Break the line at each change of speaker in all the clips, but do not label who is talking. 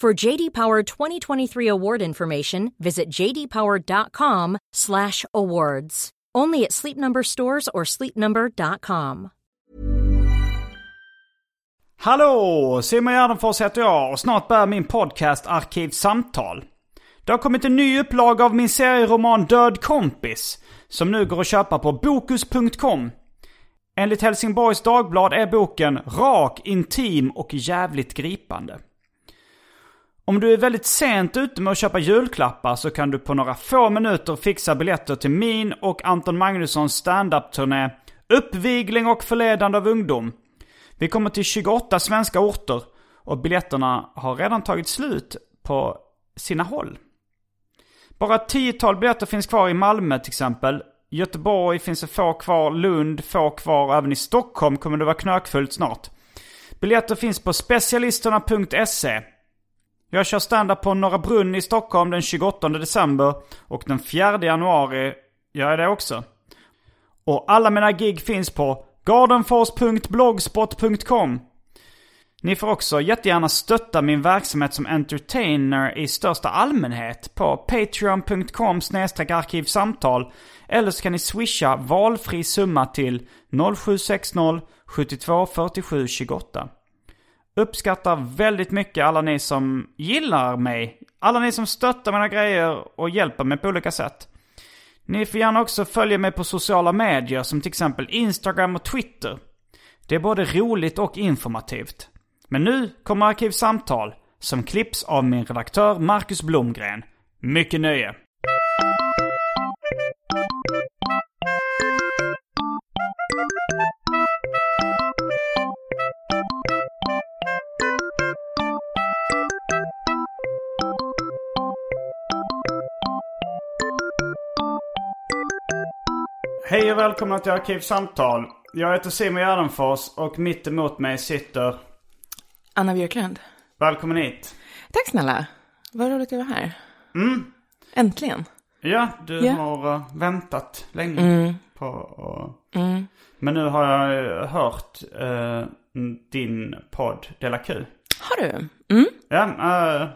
For JD Power 2023 award information, visit jdpower.com/awards. Only at Sleep Number stores or sleepnumber.com.
Hallå! Simon Gärdenfors heter jag och snart börjar min podcast Arkivsamtal. Det har kommit en ny upplaga av min serieroman Död kompis, som nu går att köpa på Bokus.com. Enligt Helsingborgs Dagblad är boken rak, intim och jävligt gripande. Om du är väldigt sent ute med att köpa julklappar så kan du på några få minuter fixa biljetter till min och Anton Magnussons standup-turné Uppvigling och förledande av ungdom. Vi kommer till 28 svenska orter och biljetterna har redan tagit slut på sina håll. Bara ett tiotal biljetter finns kvar i Malmö till exempel. Göteborg finns det få kvar, Lund få kvar och även i Stockholm kommer det vara knökfullt snart. Biljetter finns på specialisterna.se. Jag kör standup på Norra Brunn i Stockholm den 28 december och den 4 januari gör jag det också. Och alla mina gig finns på gardenfors.blogspot.com. Ni får också jättegärna stötta min verksamhet som entertainer i största allmänhet på patreon.com arkivsamtal eller så kan ni swisha valfri summa till 0760 72 47 28. Uppskattar väldigt mycket alla ni som gillar mig. Alla ni som stöttar mina grejer och hjälper mig på olika sätt. Ni får gärna också följa mig på sociala medier som till exempel Instagram och Twitter. Det är både roligt och informativt. Men nu kommer Arkivsamtal som klipps av min redaktör Marcus Blomgren. Mycket nöje! Hej och välkomna till Arkivsamtal. Jag heter Simon Gärdenfors och mitt emot mig sitter...
Anna Björklund.
Välkommen hit.
Tack snälla. Vad roligt att vara här.
Mm.
Äntligen.
Ja, du
Ja.
har uh, väntat länge
Mm.
på... och-
Mm.
Men nu har jag uh, hört uh, din podd Dela Q.
Har du? Mm.
Ja, uh,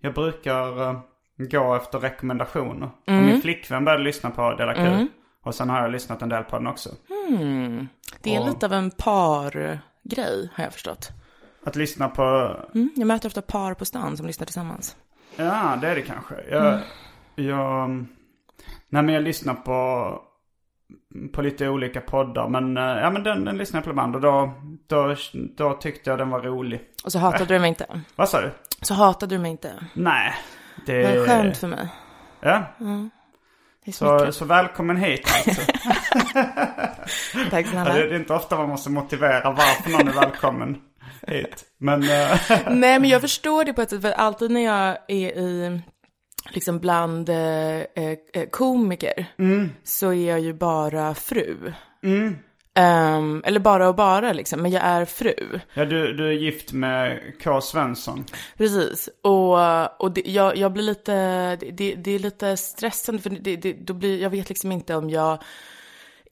jag brukar uh, gå efter rekommendationer. Och
Mm.
min flickvän började lyssna på Dela Q. Och sen har jag lyssnat en del på den också.
Mm. Det är
Och-
lite av en pargrej, har jag förstått.
Att lyssna på...
Mm. Jag möter ofta par på stan som lyssnar tillsammans.
Ja, det är det kanske. Jag...
Mm.
jag nej, men jag lyssnar på... På lite olika poddar. Men, uh, ja, men den, den lyssnar jag på ibland. Och då, då, då tyckte jag den var rolig.
Och så hatade du mig inte.
Vad sa du?
Så hatade du mig inte.
Nej. Det
är skönt för mig.
Ja,
är så
så, välkommen hit alltså.
Tack snälla.
det är inte ofta man måste motivera varför någon är välkommen hit. Men eh,
Nej, men jag förstår det på ett sätt. För alltid när jag är i, liksom bland eh, eh, komiker, så är jag ju bara fru. Ehm, eller bara och bara liksom, men jag är fru.
ja, du, du är gift med K. Svensson.
Precis. Och, och det, jag, jag blir lite, det, det, är lite stressande för det, det, då blir, jag vet liksom inte om jag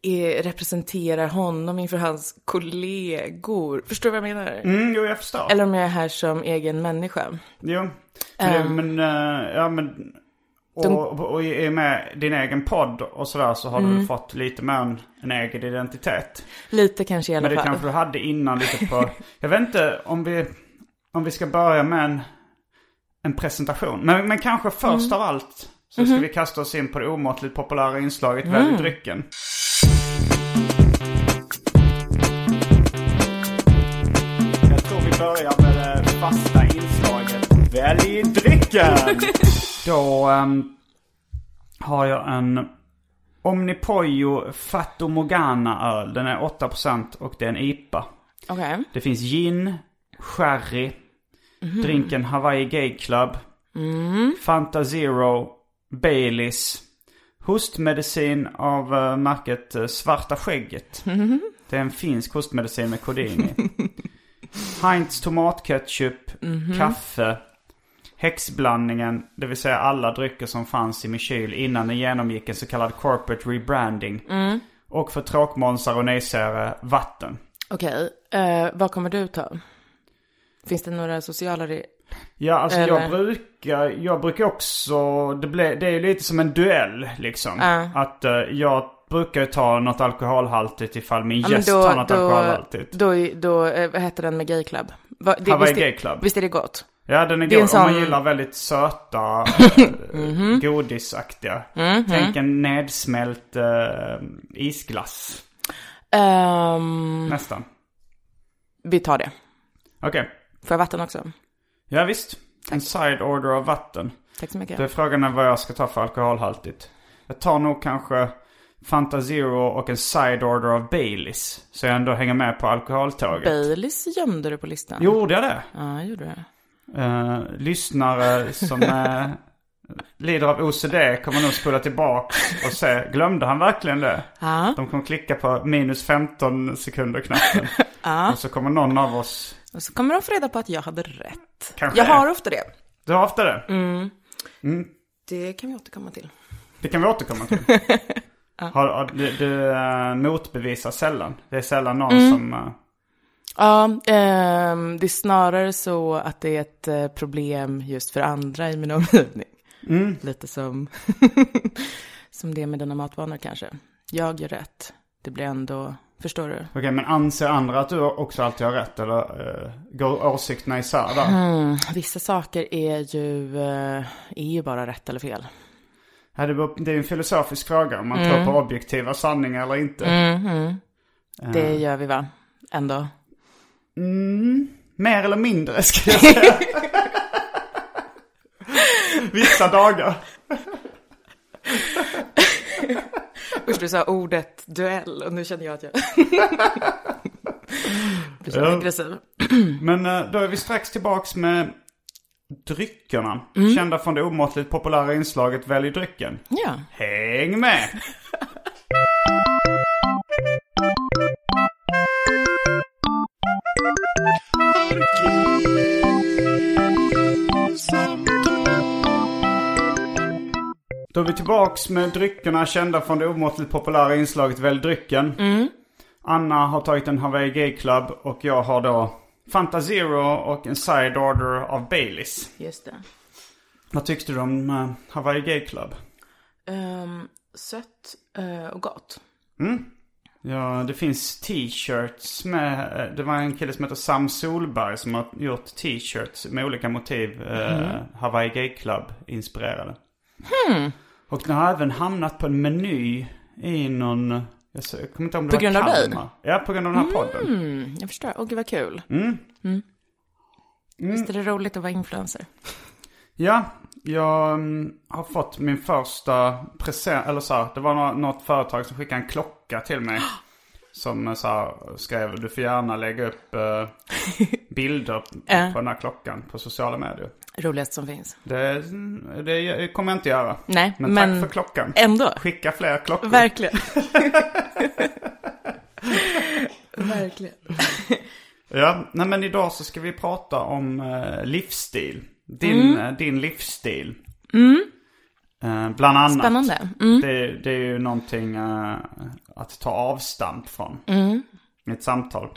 är, representerar honom inför hans kollegor. Förstår du vad jag menar?
Mm, jo, jag förstår.
Eller om jag är här som egen människa.
Jo. Det, men, eh, ja men... Och, och, och i och med din egen podd och sådär så har du väl fått lite mer en, en egen identitet.
Lite kanske i alla
Men det
fall.
kanske du hade innan lite på... Jag vet inte om vi, om vi ska börja med en, en presentation. Men, men kanske först av allt så ska vi kasta oss in på det omåttligt populära inslaget Välj drycken. Jag tror vi börjar med det fasta inslaget Välj drycken! Då ehm, har jag en Omnipojo Fatto Morgana öl. Den är 8% och det är en IPA.
Okej.
Det finns gin, sherry, drinken Hawaii Gay Club, Fanta Zero, Baileys, hostmedicin av uh, märket eh, Svarta Skägget. Det är en finsk hostmedicin med kodein i. Heinz tomatketchup, kaffe, häxblandningen, det vill säga alla drycker som fanns i min kyl innan den genomgick en så kallad corporate rebranding. Och för tråkmånsar och nejsägare, vatten.
Okej, eh, vad kommer du ta? Finns det några sociala...
Ja, alltså
Eller-
jag brukar, jag brukar också, det, ble, det är ju lite som en duell liksom.
Ja.
Att eh, jag brukar ju ta något alkoholhaltigt ifall min
Ja,
gäst tar något
då,
alkoholhaltigt.
då, då, eh, vad heter den med Gay Club? Va, det,
Hawaii
visst,
Gay Club.
Visst är det gott?
Ja, den är god
en
om man
sån-
gillar väldigt söta,
Mhm.
eh, godisaktiga. Tänk en nedsmält eh, isglass,
Ehm,
nästan.
vi tar det.
Okej.
Får jag vatten också?
Ja, visst. En side order av vatten.
Tack så mycket.
Det är frågan är vad jag ska ta för alkoholhaltigt. Jag tar nog kanske Fanta Zero och en side order av Baileys. Så jag ändå hänger med på alkoholtåget.
Baileys gömde du på listan.
Gjorde jag det?
Ja, jag gjorde det.
Uh, lyssnare som uh, lider av OCD kommer nog spola tillbaka och se, glömde han verkligen det?
Ja,
De kommer klicka på minus 15 sekunder knappen. Och så kommer någon av oss,
och så kommer de få reda på att jag hade rätt.
Kanske.
Jag har ofta det.
du har ofta det?
Det kan vi återkomma till.
Det kan vi återkomma till. har, har, du du eh, motbevisar sällan. Det är sällan någon som... eh,
Ja, ehm, det är snarare så att det är ett eh, problem just för andra i min omgivning. Lite som, som det med dina matvanor kanske. Jag gör rätt. Det blir ändå, förstår du?
Okej, men anser andra att du också alltid har rätt? Eller uh, går åsikterna isär där?
Mm, vissa saker är ju, eh, är ju bara rätt eller fel.
Ja, det är en filosofisk fråga om man
Mm.
tror på objektiva sanningar eller inte.
Det gör vi va? Ändå.
Mer eller mindre ska jag säga. Vissa dagar.
Usch, du sa ordet duell och nu känner jag att jag blir så
Ja.
aggressiv.
Men eh, då är vi strax tillbaks med dryckerna.
Mm.
Kända från det omåttligt populära inslaget Välj drycken.
Ja.
Häng med! Då är vi tillbaks med dryckerna kända från det omåttligt populära inslaget Välj drycken. Anna har tagit en Hawaii Gay Club och jag har då Fanta Zero och en side order av Baileys.
Just det.
Vad tyckte du om uh, Hawaii Gay Club?
Um, sött eh, och gott.
Ja, det finns t-shirts med, eh, det var en kille som heter Sam Solberg som har gjort t-shirts med olika motiv. eh, Hawaii Gay Club inspirerade. Och den har även hamnat på en meny i någon, jag kommer inte ihåg om det
På
var
grund av dig?
Kalmar. Ja, på grund av den här podden.
Mm, jag förstår. Åh, gud vad kul. Mm. Visst är det roligt att vara influencer?
Ja, jag mm, har fått min första present, eller så här, det var nå- något företag som skickade en klocka till mig. Som eh, så här, skrev, du får gärna lägga upp eh, bilder på den här klockan på sociala medier.
Roligast som finns.
Det, det kommer jag inte göra.
Nej,
Men,
men,
tack för klockan.
ändå.
Skicka fler klockor.
Verkligen. Verkligen.
Ja, nej men idag så ska vi prata om eh, livsstil. Din, eh, din livsstil. Eh, bland annat.
Spännande. Mm.
Det, det är ju någonting eh, att ta avstamp från. I ett samtal.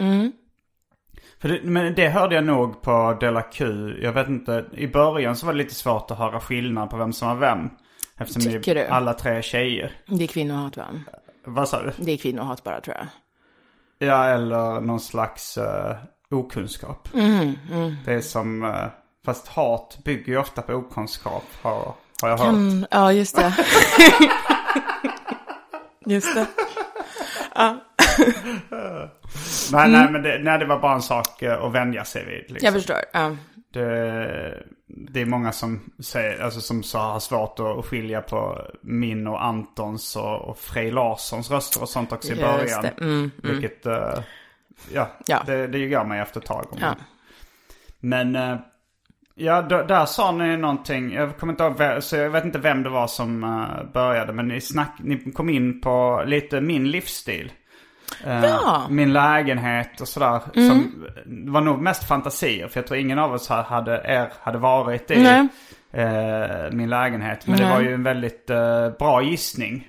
För det, men det hörde jag nog på Della Q. Jag vet inte, i början så var det lite svårt att höra skillnad på vem som var vem. Eftersom
Tycker
vi
du?
alla tre är tjejer.
Det är kvinnohat va?
Vad sa du?
Det är kvinnohat bara tror jag.
Ja, eller någon slags uh, okunskap.
Mm,
Det är som, Fast hat bygger ju ofta på okunskap har, har jag hört.
Mm, ja, just det. just det.
Nej, nej men det, nej, det var bara en sak eh, att vänja sig vid. Liksom.
Jag förstår. Ja.
Det, det är många som, säger, alltså, som så har svårt att skilja på min och Antons och, och Frej Larssons röster och sånt också i början.
det. Mm, mm.
Vilket, eh, ja,
Ja.
Det, det gör mig efter ett tag.
Ja.
Men, eh, ja, där sa ni någonting. Jag kommer inte ihåg, så jag vet inte vem det var som eh, började. Men ni, snack, ni kom in på lite min livsstil. Eh,
Ja.
Min lägenhet och sådär.
Mm.
Som det var nog mest fantasier. För jag tror ingen av oss hade, er hade varit i
Nej.
eh, min lägenhet. Men det
Nej.
var ju en väldigt bra gissning.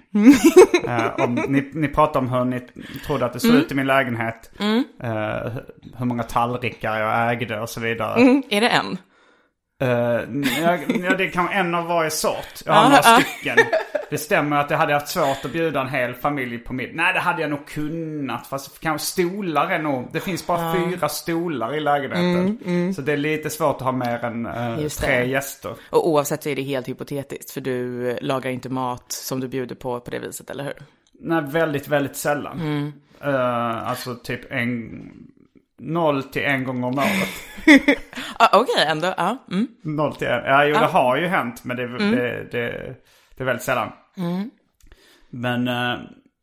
Eh, om, ni, ni pratade om hur ni trodde att det såg
Mm.
ut i min lägenhet. Eh, hur många tallrikar jag ägde och så vidare.
Mm, är det en?
Eh, ja, det kan vara en av varje sort. Jag har några stycken. Det stämmer att jag hade haft svårt att bjuda en hel familj på middag. Nej, det hade jag nog kunnat. Fast kanske stolar är nog... Det finns bara fyra stolar i lägenheten. Så det är lite svårt att ha mer än
det.
tre gäster.
Och oavsett så är det helt hypotetiskt, för du eh, lagar inte mat som du bjuder på på det viset, eller hur?
Nej, väldigt, väldigt sällan. Eh, alltså typ en... Noll till en gång om året.
Ah, Okej, ändå. Ja. Mm.
Noll till en. Ja, jo, det har ju hänt. Men det, det, det, det är väldigt sällan. Men, eh,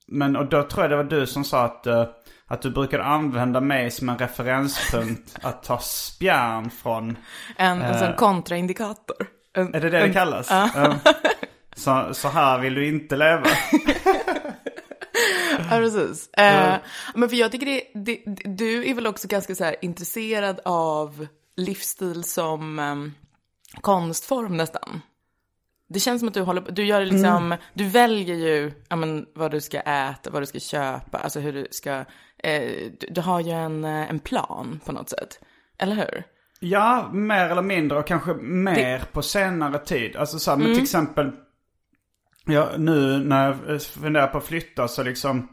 men och då tror jag det var du som sa att, eh, att du brukade använda mig som en referenspunkt att ta spjärn från.
En, en sån kontraindikator. En,
Är det det det kallas? Så, så här vill du inte leva.
Ja, precis. Eh, men för jag tycker det, det, du är väl också ganska så här intresserad av livsstil som em, konstform nästan. Det känns som att du håller på- du gör det liksom, du väljer ju ja, men, vad du ska äta, vad du ska köpa, alltså hur du ska, eh, du, du har ju en, eh, en plan på något sätt. Eller hur?
Ja, mer eller mindre och kanske mer på senare tid. Alltså så här, men till exempel. Ja, nu när jag funderar på att flytta så liksom.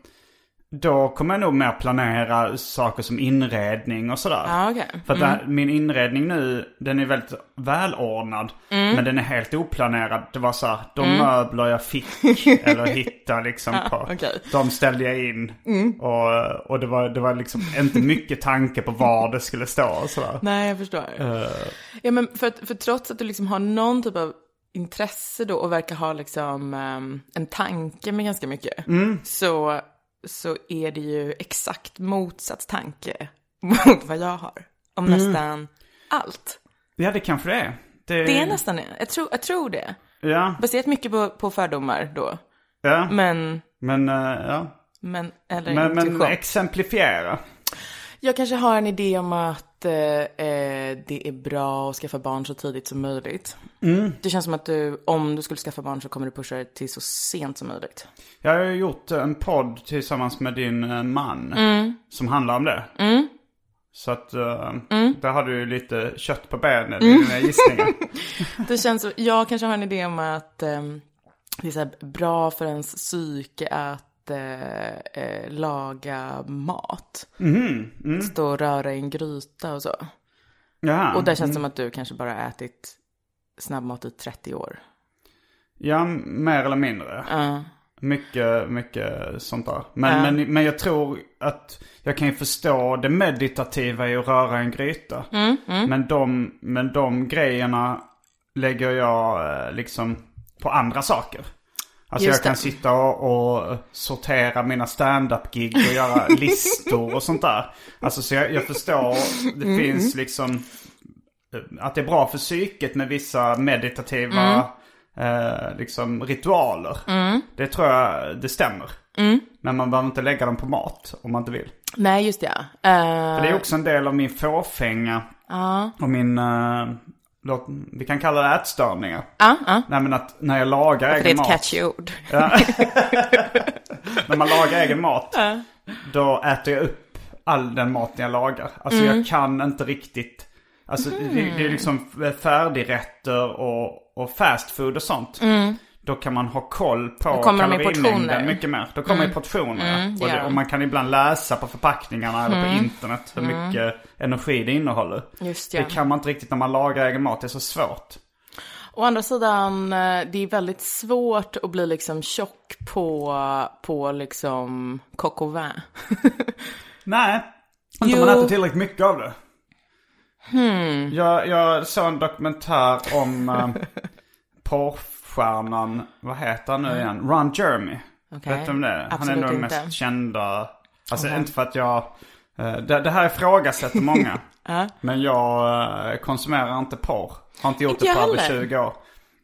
Då kommer jag nog mer planera saker som inredning och sådär.
Ja, okej.
För att här, min inredning nu, den är väldigt välordnad. Men den är helt oplanerad. Det var så här, de möbler jag fick eller hittade liksom på.
okej.
De ställde jag in. Och, och det, var, det var liksom inte mycket tanke på var det skulle stå och sådär.
Nej, jag förstår. Ja, men för, för trots att du liksom har någon typ av intresse då och verkar ha liksom ehm, en tanke med ganska mycket. Så, så är det ju exakt motsatt tanke mot vad jag har. Om nästan allt.
Ja, det kanske det är.
Det är nästan det. Jag tror, jag tror det.
Ja,
Baserat mycket på, på fördomar då.
ja.
Men,
Men, eh, ja.
men, eller
Men, men exemplifiera.
Jag kanske har en idé om att eh, eh, det är bra att skaffa barn så tidigt som möjligt. Det känns som att du, om du skulle skaffa barn så kommer du pusha det till så sent som möjligt.
Jag har ju gjort en podd tillsammans med din eh, man. Som handlar om det. Så att uh, där har du ju lite kött på benen i dina gissningar.
Det känns, jag kanske har en idé om att eh, det är bra för ens psyke att eh, eh, laga mat. Stå och röra i en gryta och så.
Jaha.
Och där känns det som att du kanske bara ätit snabbmat i 30 år.
Ja, mer eller mindre.
Ja.
Mycket, mycket sånt där. Men, men, men jag tror att jag kan ju förstå det meditativa i att röra en gryta.
Mm,
Men, de, men de grejerna lägger jag eh, liksom på andra saker. Alltså
Just
jag kan
det.
sitta och, och sortera mina stand-up-gig och göra listor och sånt där. Alltså så jag, jag förstår, det
Mm.
finns liksom eh, att det är bra för psyket med vissa meditativa eh, liksom ritualer. Det tror jag, det stämmer. Men man behöver inte lägga dem på mat om man inte vill.
Nej, just det. Eh,
För det är också en del av min fåfänga. Och min, eh, låt, vi kan kalla det ätstörningar.
Ja, ja.
Nej men att när jag lagar
För det är
egen
ett
mat.
catchy ord.
När man lagar egen mat. Då äter jag upp all den maten jag lagar. Alltså jag kan inte riktigt. Alltså det, det är liksom färdigrätter och, och fast food och sånt. Då kan man ha koll på kalorimängden mycket mer. Då kommer i portioner.
Mm,
och, det,
de.
och man kan ibland läsa på förpackningarna eller på internet hur mycket energi det innehåller.
Just ja.
Det kan man inte riktigt när man lagar egen mat, det är så svårt.
Å andra sidan, eh, det är väldigt svårt att bli liksom tjock på, på liksom coq au vin.
Nej, inte om man äter tillräckligt mycket av det.
Hmm.
Jag, jag såg en dokumentär om äh, porrstjärnan, vad heter han nu igen? Ron Jeremy.
Okej.
Vet du om det är? Han är nog den mest kända. Alltså inte för att jag, eh, det, det här ifrågasätter många. Men jag eh, konsumerar inte porr. Har inte gjort
Inte
det på över
heller.
20 år.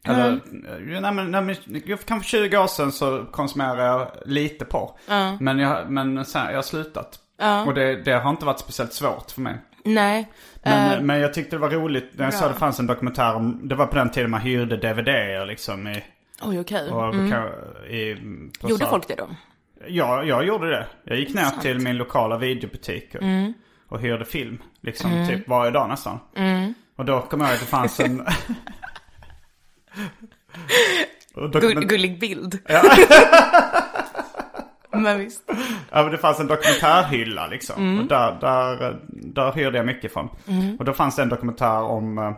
Eller, eh, nej, men, nej, men, kanske 20 år sedan så konsumerade jag lite porr. Men, jag, men sen, jag har slutat. Och det, det har inte varit speciellt svårt för mig.
Nej.
Men,
Eh,
men jag tyckte det var roligt när jag
bra.
såg det fanns en dokumentär om, det var på den tiden man hyrde DVD-er liksom i,
Oj, okej.
i på
Mm. Gjorde folk det då?
Ja, jag gjorde det. Jag gick ner till min lokala videobutik och,
Mm.
och hyrde film. Liksom typ varje dag nästan.
Mm.
Och då kom jag ihåg att det fanns en... dokument...
gullig bild. Men visst.
ja, men det fanns en dokumentärhylla liksom.
Mm.
Och där, där, där hyrde jag mycket från. Och då fanns det en dokumentär om uh,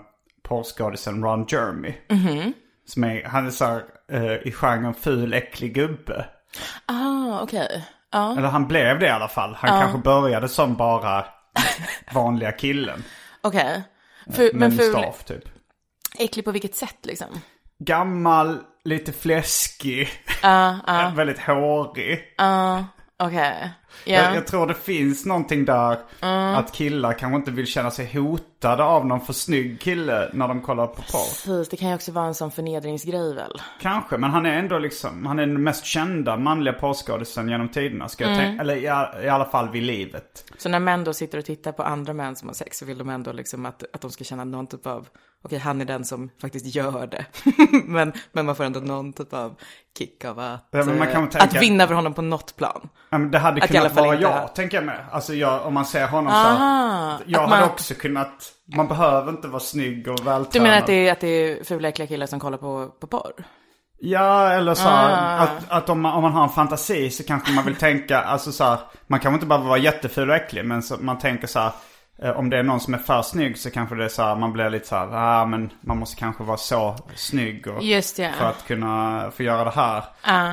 porrskådisen Ron Jeremy.
Mm-hmm.
Som är, han är så här, eh, i genren ful, äcklig gubbe.
Ah, okej. Ja.
Eller han blev det i alla fall. Han kanske började som bara vanliga killen.
Okej. Fu-
Med
Men ful,
mustasch typ.
äcklig på vilket sätt liksom?
Gammal, lite fläskig, väldigt hårig.
Okej. Ja.
Jag, jag tror det finns någonting där att killar kanske inte vill känna sig hotade av någon för snygg kille när de kollar på porr.
Precis, det kan ju också vara en sån förnedringsgrej väl?
Kanske, men han är ändå liksom, han är den mest kända manliga porrskådisen genom tiderna. Ska jag tänka, eller i, i alla fall vid livet.
Så när män då sitter och tittar på andra män som har sex så vill de ändå liksom att, att de ska känna någon typ av, okej han är den som faktiskt gör det. men, men man får ändå någon typ av kick av att,
Ja,
eh,
tänka-
att vinna över honom på något plan.
Ja, det hade
Att
kunnat vara jag,
ha-
tänker jag med. Alltså jag, om man ser honom så
Aha,
här, Jag hade
man-
också kunnat, man behöver inte vara snygg och vältränad.
Du menar att det är, att det är fula äckliga killar som kollar på, på porr?
Ja, eller så här,
Ah.
att, att om, man, om man har en fantasi så kanske man vill tänka, alltså så här, man kanske inte bara vara jätteful och äcklig, men så, man tänker så här, om det är någon som är för snygg så kanske det är så här, man blir lite så här, ah, men man måste kanske vara så snygg och,
Just det.
för att kunna få göra det här.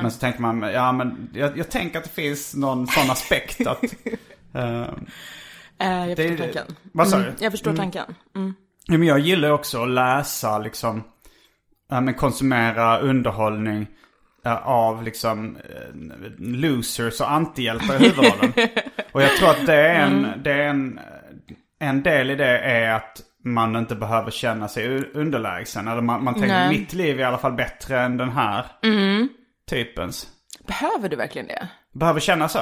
Men så tänker man, ja men jag, jag tänker att det finns någon sån aspekt att, eh,
Eh, jag förstår
det-
tanken.
vad sa
Mm,
du?
Jag förstår tanken. Mm.
Ja, men jag gillar också att läsa liksom, ja, men konsumera underhållning eh, av liksom eh, losers och antihjältar i huvudrollen. och jag tror att det är en, det är en, en del i det är att man inte behöver känna sig underlägsen. Eller man, man tänker
Nej.
mitt liv är i alla fall bättre än den här typens.
Behöver du verkligen det?
Behöver känna så.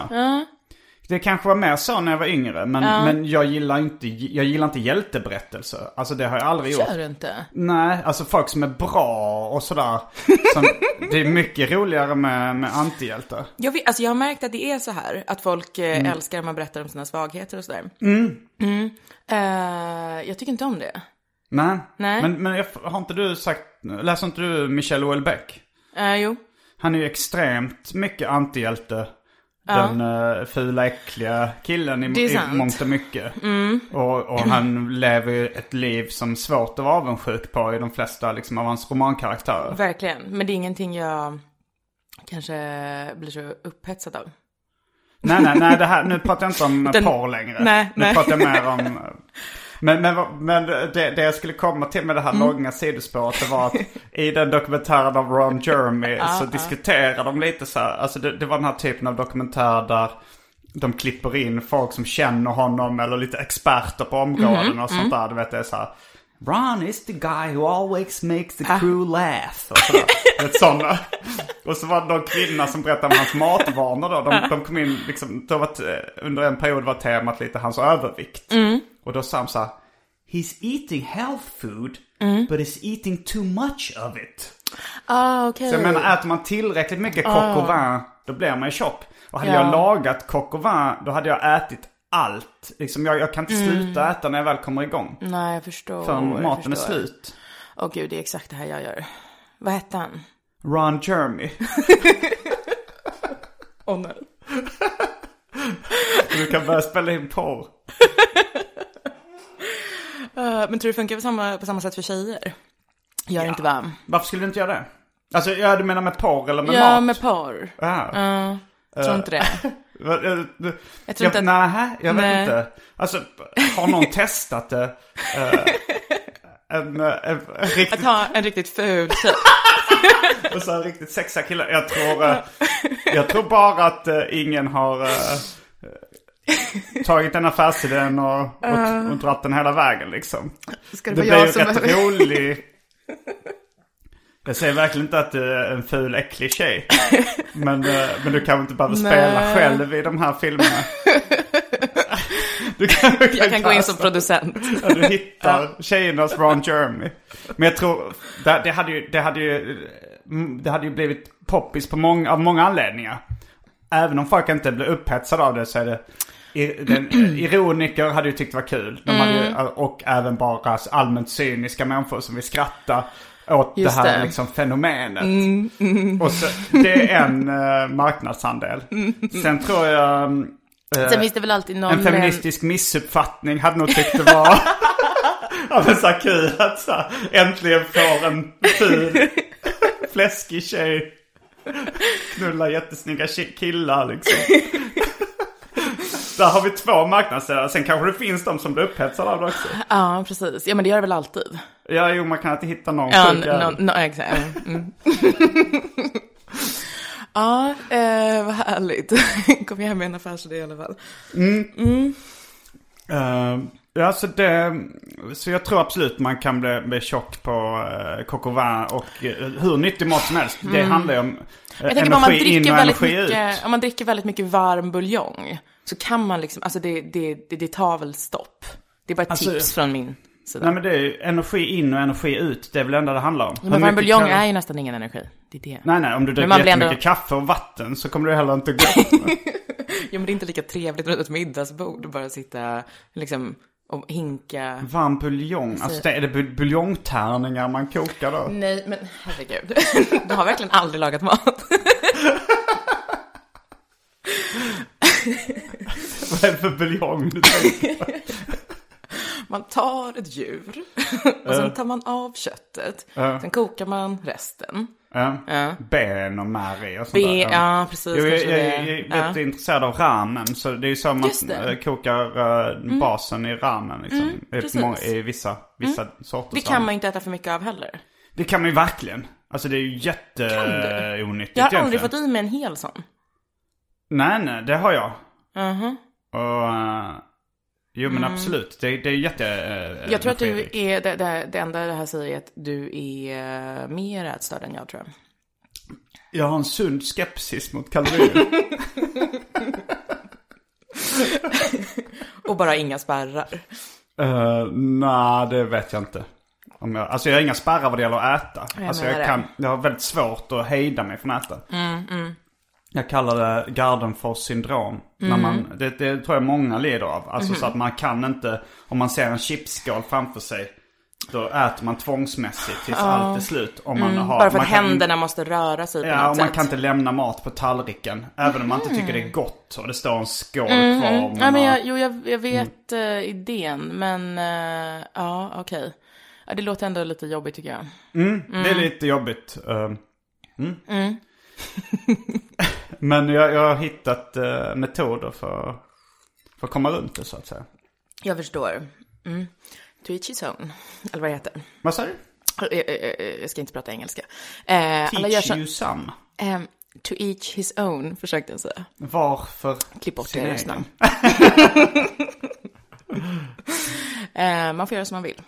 Det kanske var mer så när jag var yngre. Men, men jag, gillar inte, jag gillar inte hjälteberättelser. Alltså det har jag aldrig gjort.
Gör du inte?
Nej, alltså folk som är bra och sådär. Som, det är mycket roligare med, med antihjältar.
Jag, vet, alltså jag har märkt att det är så här, att folk eh,
Mm.
älskar när man berättar om sina svagheter och sådär. Mm. Eh, jag tycker inte om det.
Nej.
Nej.
Men, men jag, har inte du sagt, läser inte du Michel Houellebecq?
Eh, jo.
Han är ju extremt mycket antihjälte. Den uh, fula äckliga killen i, i.
Mm.
mångt och mycket. Och, och han lever ju ett liv som svårt att vara avundsjuk på i de flesta liksom, av hans romankaraktärer.
Verkligen. Men det är ingenting jag kanske blir så upphetsad av.
Nej, nej, nej, det här, nu pratar jag inte om
Den-
porr längre.
Nej,
nu
nej.
pratar jag mer om... Men, men, men det, det jag skulle komma till med det här
Mm.
långa sidospåret, det var att i den dokumentären av Ron Jeremy så diskuterar de lite så här, alltså det, det var den här typen av dokumentär där de klipper in folk som känner honom eller lite experter på områden
Mm-hmm.
och sånt där. Du vet det är så här. Ron is the guy who always makes the
Ah.
crew laugh. Och sådär. Vet, sådana. Och så var det någon kvinna som berättade om hans matvanor då. De, de kom in liksom, då var t- under en period var temat lite hans övervikt. Och då sa så här. He's eating health food, but he's eating too much of it.
Ah, okej.
Så jag menar, äter man tillräckligt mycket coq au vin, då blir man ju tjock. Och hade
Ja.
jag lagat coq au vin, då hade jag ätit allt. Liksom jag, jag kan inte sluta äta när jag väl kommer igång.
Nej, jag förstår.
Förrän
jag
maten är
förstår.
slut.
Åh gud, det är exakt det här jag gör. Vad hette han?
Ron Jeremy.
Åh nej.
Du kan börja spela in porr.
Eh, men tror du det funkar på samma, på samma sätt för tjejer? Gör inte va?
Varför skulle du inte göra det? Alltså, ja, du menar med porr eller med
Ja,
mat?
med porr.
Ja.
Ja, tror inte det.
Eh, du-
Jag tror inte att-
Nej, jag vet
Nej.
inte. Alltså, har någon testat det? Eh, en, eh, en, en riktigt,
Att ha en riktigt ful tjej.
och så en riktigt sexiga killar. Jag tror, eh, jag tror bara att eh, ingen har eh, tagit den affärsidén och, och, och dratt den hela vägen liksom.
Ska
Det blir ju rätt rolig. Jag säger verkligen inte att du är en ful äcklig tjej. Men, eh, men du kanske inte behöver spela
Nej.
själv i de här filmerna. Du kan, du
Jag kan gå in som producent.
Ja, du hittar tjejernas Ron Jeremy. Men jag tror, det, det, hade ju, det, hade ju, mm, det hade ju blivit poppis på många, av många anledningar. Även om folk inte blir upphetsade av det så är det den, ironiker hade ju tyckt det var kul. De hade
Mm.
ju, och även bara allmänt cyniska människor som vill skratta åt
Just
det här
det. Mm,
liksom fenomenet. Och så, det är en uh, marknadsandel. Sen tror jag... eh,
Sen finns det väl alltid någon...
en feministisk missuppfattning hade nog tyckt det var... ja men så kul att så här, äntligen får en ful, fläskig tjej knulla jättesnygga killar liksom. Där har vi två marknadsdelar. Sen kanske det finns de som blir upphetsade av det också.
Ja, precis. Ja, men det gör det väl alltid.
Ja, jo, man kan inte hitta någon
Ja,
sjuk
no, no, exakt. Mm. ja, eh, vad härligt. Kom hem med en affärsidé i alla fall.
Eh, ja, så det... Så jag tror absolut man kan bli, bli tjock på uh, coq au vin och eh, hur nyttig mat som helst. Det handlar ju om uh,
Jag tänker om man
energi in
dricker
och
väldigt
energi
mycket,
ut.
om man dricker väldigt mycket varm buljong så kan man liksom, alltså det, det, det, det tar väl stopp. Det är bara ett
Alltså-
tips från min sida.
Nej men det är ju energi in och energi ut. Det är väl det enda det handlar om. Hur
men
mycket
buljong är ju nästan ingen energi. Det är det.
Nej nej, om du dricker jättemycket
ändå-
kaffe och vatten så kommer det heller inte gå.
Jo, men det är inte lika trevligt runt ett middagsbord att bara sitta liksom och hinka.
Varm buljong, alltså det, är det bul- buljongtärningar man kokar då?
Nej, men herregud. Du har verkligen aldrig lagat mat.
Vad är det för buljong du tänker?
Man tar ett djur och sen tar man av köttet. Sen kokar man resten.
Ja. Ben och märg och sånt
Be,
där.
ja, precis.
Jo, jag, jag, jag är
ja.
jätteintresserad av ramen. Så det är ju så man.
Mm.
eh, kokar eh, basen i ramen. Liksom, många- I vissa, vissa sorters
Det kan
ramen.
man ju inte äta för mycket av heller.
Det kan man ju verkligen. Alltså det är ju jätteonyttigt
Jag har aldrig fått i mig en hel sån.
Nej, nej, det har jag.
Mhm.
Och, eh, jo men absolut, det, det är jätte... eh,
Jag tror att du är, det, det, det enda det här säger är att du är eh, mer ätstörd än jag tror jag.
Jag har en sund skepsis mot kalorier.
Och bara inga spärrar.
uh, Nej, det vet jag inte. Om jag, alltså jag har inga spärrar vad det gäller att äta. Alltså
menar
jag,
det.
kan, jag har väldigt svårt att hejda mig från att äta.
Mm,
Jag kallar det Gardenfors syndrom. När
Mm.
man, det, det tror jag många lider av. Alltså så att man kan inte, om man ser en chipsskål framför sig. Då äter man tvångsmässigt tills allt är slut. Om man har,
Mm. Bara för att
kan
händerna måste röra sig på
Ja,
något
och man
sätt.
kan inte lämna mat på tallriken. Även om man inte tycker det är gott och det står en skål kvar.
Mm.
och
Ja, men
har-
jag, jo, jag, jag vet eh, idén, men eh, ja, okej. Ja, det låter ändå lite jobbigt tycker jag.
Det är lite jobbigt. Mm. Men jag, jag har hittat eh, metoder för, för att komma runt det så att säga.
Jag förstår. Mm. To each his own, eller vad det heter.
Vad säger du?
Jag, jag, jag ska inte prata engelska. Eh,
Teach
så,
you some.
eh, to each his own, försökte jag säga.
Varför
Klipp bort det, lyssna. eh, man får göra som man vill.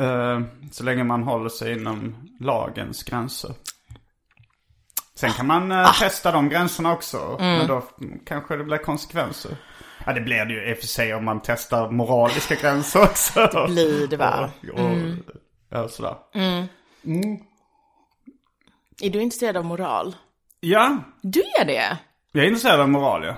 Eh, så länge man håller sig inom lagens gränser. Sen kan man eh, testa de gränserna också. Men då kanske det blir konsekvenser. Ja det blir det ju i och för sig om man testar moraliska gränser också. Det
blir det, va?
Och, och, ja, sådär.
Är du intresserad av moral?
Ja,
Du är det?
jag är intresserad av moral ja.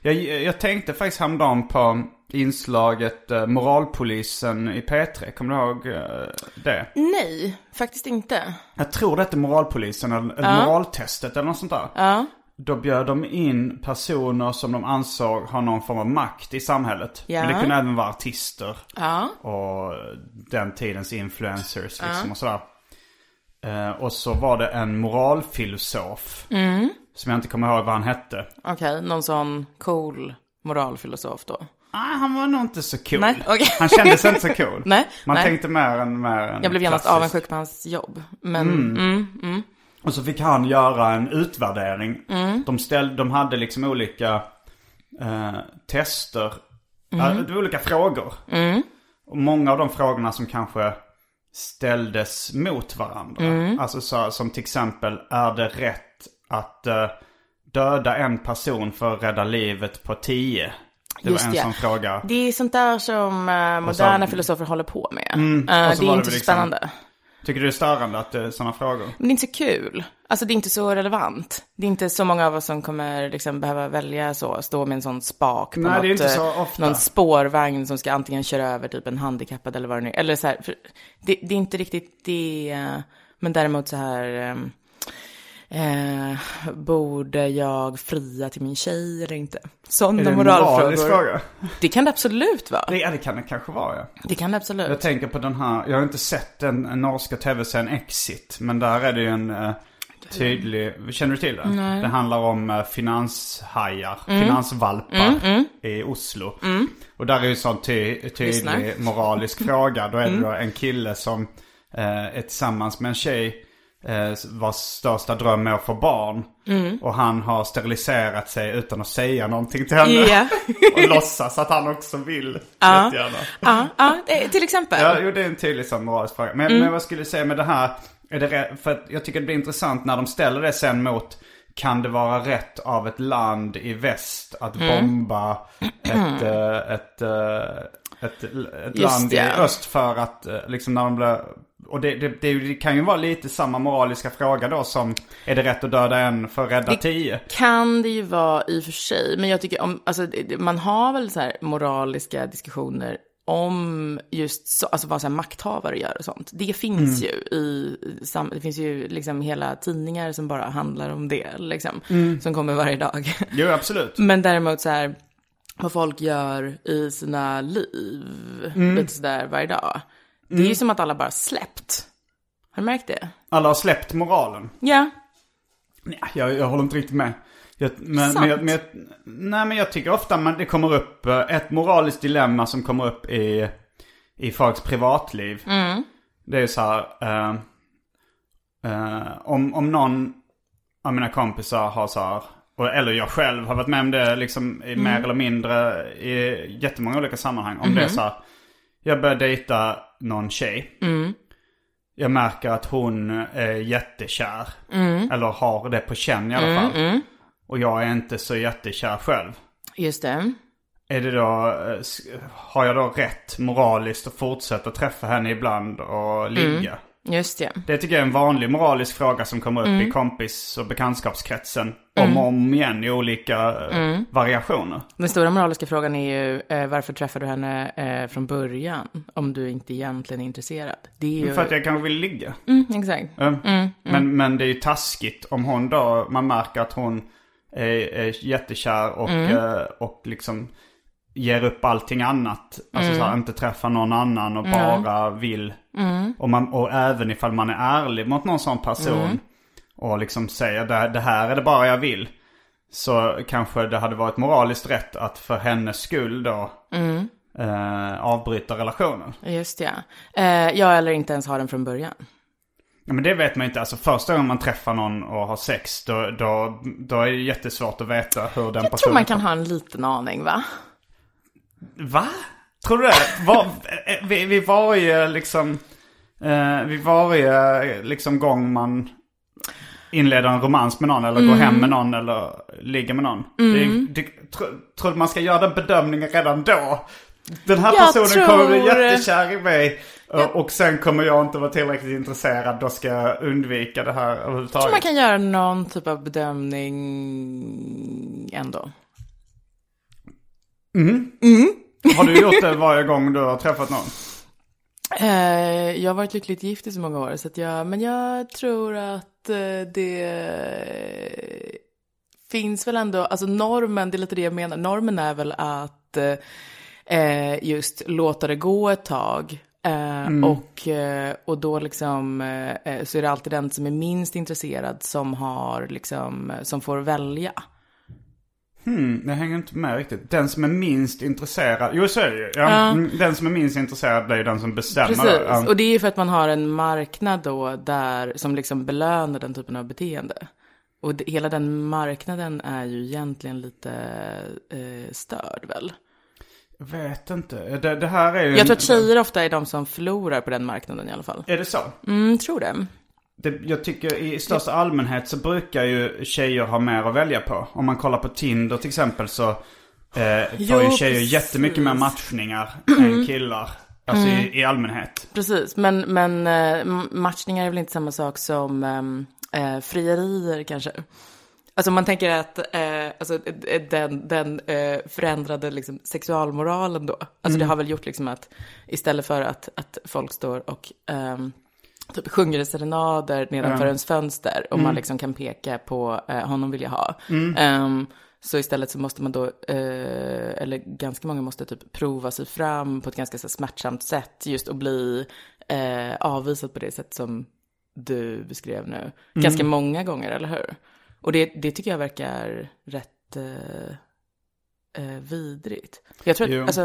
Jag, jag tänkte faktiskt häromdagen på inslaget eh, Moralpolisen i P3. Kommer du ihåg eh, det?
Nej, faktiskt inte.
Jag tror det hette Moralpolisen eller, eller Moraltestet eller något sånt där.
Ja,
Då bjöd de in personer som de ansåg ha någon form av makt i samhället.
Ja.
Men det kunde även vara artister.
ja,
Och den tidens influencers liksom och sådär. Eh, och så var det en moralfilosof.
Mm.
Som jag inte kommer ihåg vad han hette.
okej. Någon sån cool moralfilosof då.
Nej, han var nog inte så cool.
Nej, okej.
Han kändes inte så cool.
Nej,
Man
nej.
tänkte mer än, mer än
Jag blev genast avundsjuk på hans jobb. Men, mm. Mm,
Och så fick han göra en utvärdering.
Mm.
De, ställ, de hade liksom olika eh, tester.
Mm.
Var olika frågor. Och många av de frågorna som kanske ställdes mot varandra.
Mm.
Alltså så, som till exempel, är det rätt att eh, döda en person för att rädda livet på tio? Det
Just
var en
det.
sån fråga.
Det är sånt där som eh,
Och så-
moderna filosofer håller på med.
Mm,
Eh,
så
det är inte
det liksom-
spännande.
Tycker du det är störande att det är sådana frågor?
Men det är inte så kul. Alltså det är inte så relevant. Det är inte så många av oss som kommer liksom behöva välja så, stå med en sån spak på
Nej,
något,
det är inte så
eh,
ofta.
någon spårvagn som ska antingen köra över typ en handikappad eller vad det nu är. Eller så här, det, det är inte riktigt det, eh, men däremot så här, ehm, eh, borde jag fria till min tjej eller inte?
Är
Sådana
det en
moralfrågor.
fråga?
Det kan det absolut vara.
Det, ja, det kan det kanske vara ja.
Det kan det absolut.
Jag tänker på den här, jag har inte sett den, norska tv-serien Exit. Men där är det ju en eh, tydlig, känner du till den? Det handlar om uh, finanshajar,
Mm.
finansvalpar i Oslo. Och där är ju en sån ty.
Mm.
tydlig moralisk fråga. Då är det då en kille som eh, är tillsammans med en tjej eh, vars största dröm är att få barn.
Mm.
Och han har steriliserat sig utan att säga någonting till henne.
Ja.
och låtsas att han också vill
Ja. Ja, ja, eh, till exempel.
Ja, jo, det är en tydlig sån moralisk fråga. Men,
Mm.
men vad skulle du säga med det här? Är det för jag tycker det blir intressant när de ställer det sen mot kan det vara rätt av ett land i väst att
Mm.
bomba ett, eh, ett, eh, ett, ett
Just
land i
det.
öst för att eh, liksom när de blir... Och det, det, det, kan ju vara lite samma moraliska fråga då som är det rätt att döda en för att rädda
Det-
tio?
Kan det ju vara i och för sig, men jag tycker om, alltså man har väl så här moraliska diskussioner om just så, alltså vad så här makthavare gör och sånt. Det finns ju i, det finns ju liksom hela tidningar som bara handlar om det, liksom. Som kommer varje dag.
Jo, absolut.
Men däremot så här, vad folk gör i sina liv, lite sådär varje dag. Det är ju som att alla bara släppt. Har du märkt det?
Alla har släppt moralen.
Ja.
Nej, jag, jag håller inte riktigt med. Jag, men,
Sant.
men, jag, men jag, nej, men jag tycker ofta man, det kommer upp eh, ett moraliskt dilemma som kommer upp i, i folks privatliv. Det är så här. eh, eh, om, om någon av mina kompisar har så här, eller jag själv har varit med om det liksom i mer eller mindre i jättemånga olika sammanhang. Om det är så här, jag börjar dejta någon tjej. Jag märker att hon är jättekär. Eller har det på känn i alla fall. Och jag är inte så jättekär själv.
Just det.
Är det då, eh, har jag då rätt moraliskt att fortsätta träffa henne ibland och ligga?
Just det.
Det tycker jag är en vanlig moralisk fråga som kommer upp i kompis och bekantskapskretsen. Om och om igen i olika eh, variationer.
Den stora moraliska frågan är ju eh, varför träffar du henne eh, från början om du inte egentligen är intresserad? Det är ju...
För att jag kanske vill ligga.
mm, exakt.
Ja. Men, men det är ju taskigt om hon då, man märker att hon är, är jättekär och, och liksom ger upp allting annat. Alltså så här, inte träffar någon annan och bara vill. Och, man, och även ifall man är ärlig mot någon sån person. Och liksom säger det, det här är det bara jag vill. Så kanske det hade varit moraliskt rätt att för hennes skull då eh, avbryta relationen.
Just ja. Eh, ja, eller inte ens ha den från början.
Ja, men det vet man inte. Alltså första gången man träffar någon och har sex då, då, då är det jättesvårt att veta hur den
Jag
personen...
tror man kan ha en liten aning, va?
Va? Tror du det? Var, eh, vid, vid varje liksom... Eh, vid varje liksom gång man inleder en romans med någon eller går hem med någon eller ligger med någon. Det, det, tro, tror du man ska göra den bedömningen redan då? Den här
Jag
personen kommer bli
tror-
jättekär i mig. Och sen kommer jag inte vara tillräckligt intresserad. Då ska jag undvika det här
Jag tror
överhuvudtaget.
man kan göra någon typ av bedömning ändå.
Har du gjort det varje gång du har träffat någon?
Eh, jag har varit lyckligt gift i så många år, så att jag, men jag tror att eh, det finns väl ändå, alltså normen, det är lite det jag menar, normen är väl att eh, just låta det gå ett tag. Eh, och, och då liksom så är det alltid den som är minst intresserad som har liksom, som får välja.
Hmm, jag hänger inte med riktigt. Den som är minst intresserad, jo så är det ju. Ja, mm, Den som är minst intresserad blir den som bestämmer.
Precis.
Ja.
och det är för att man har en marknad då där, som liksom belönar den typen av beteende. Och det, hela den marknaden är ju egentligen lite eh, störd väl?
Jag vet inte. Det, det här är ju...
Jag tror att tjejer ofta är de som förlorar på den marknaden i alla fall.
Är det så?
Mm, tror det.
Det, jag tycker i största allmänhet så brukar ju tjejer ha mer att välja på. Om man kollar på Tinder till exempel så eh, får
Jo,
ju tjejer
precis.
jättemycket mer matchningar än killar. Alltså i, i allmänhet.
Precis, men, men eh, matchningar är väl inte samma sak som ehm, eh, frierier kanske. Alltså man tänker att eh, alltså, eh, den, den eh, förändrade liksom, sexualmoralen då, alltså det har väl gjort liksom att istället för att, att folk står och ehm, typ sjunger serenader nedanför ens fönster och man liksom kan peka på eh, honom vill jag ha. Ehm, så istället så måste man då, eh, eller ganska många måste typ prova sig fram på ett ganska så smärtsamt sätt just att bli eh, avvisad på det sätt som du beskrev nu. Ganska många gånger, eller hur? Och det, det tycker jag verkar rätt eh, eh, vidrigt. Jag tror att,
Jo.
alltså,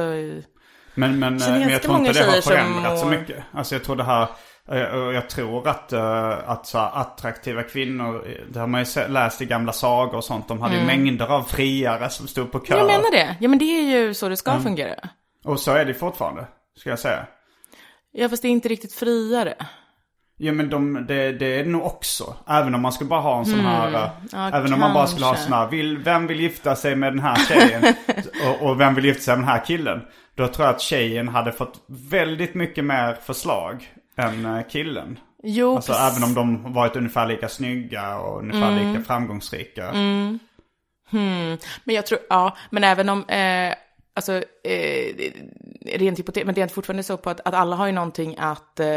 Men, men, eh, men jag tror inte det har förändrats så mycket. Alltså jag tror det här, eh, och jag tror att, eh, att så attraktiva kvinnor, eh, det har man ju läst i gamla sagor och sånt. De hade ju mängder av friare som stod på kö.
Mm. jag menar det. Ja men det är ju så det ska fungera.
Och så är det fortfarande, ska jag säga.
Ja fast det är inte riktigt friare.
Ja men de, det, det är det nog också. Även om man skulle bara ha en sån här, eh,
Mm. Ja,
även om man bara skulle ha
kanske.
sån här, vill, vem vill gifta sig med den här tjejen? och, och vem vill gifta sig med den här killen? Då tror jag att tjejen hade fått väldigt mycket mer förslag än eh, killen.
Jo,
Alltså
precis.
även om de varit ungefär lika snygga och ungefär
Mm.
lika framgångsrika.
Men jag tror, ja, men även om, eh, alltså, eh, rent hypotet, men det är fortfarande så på att, att alla har ju någonting att eh,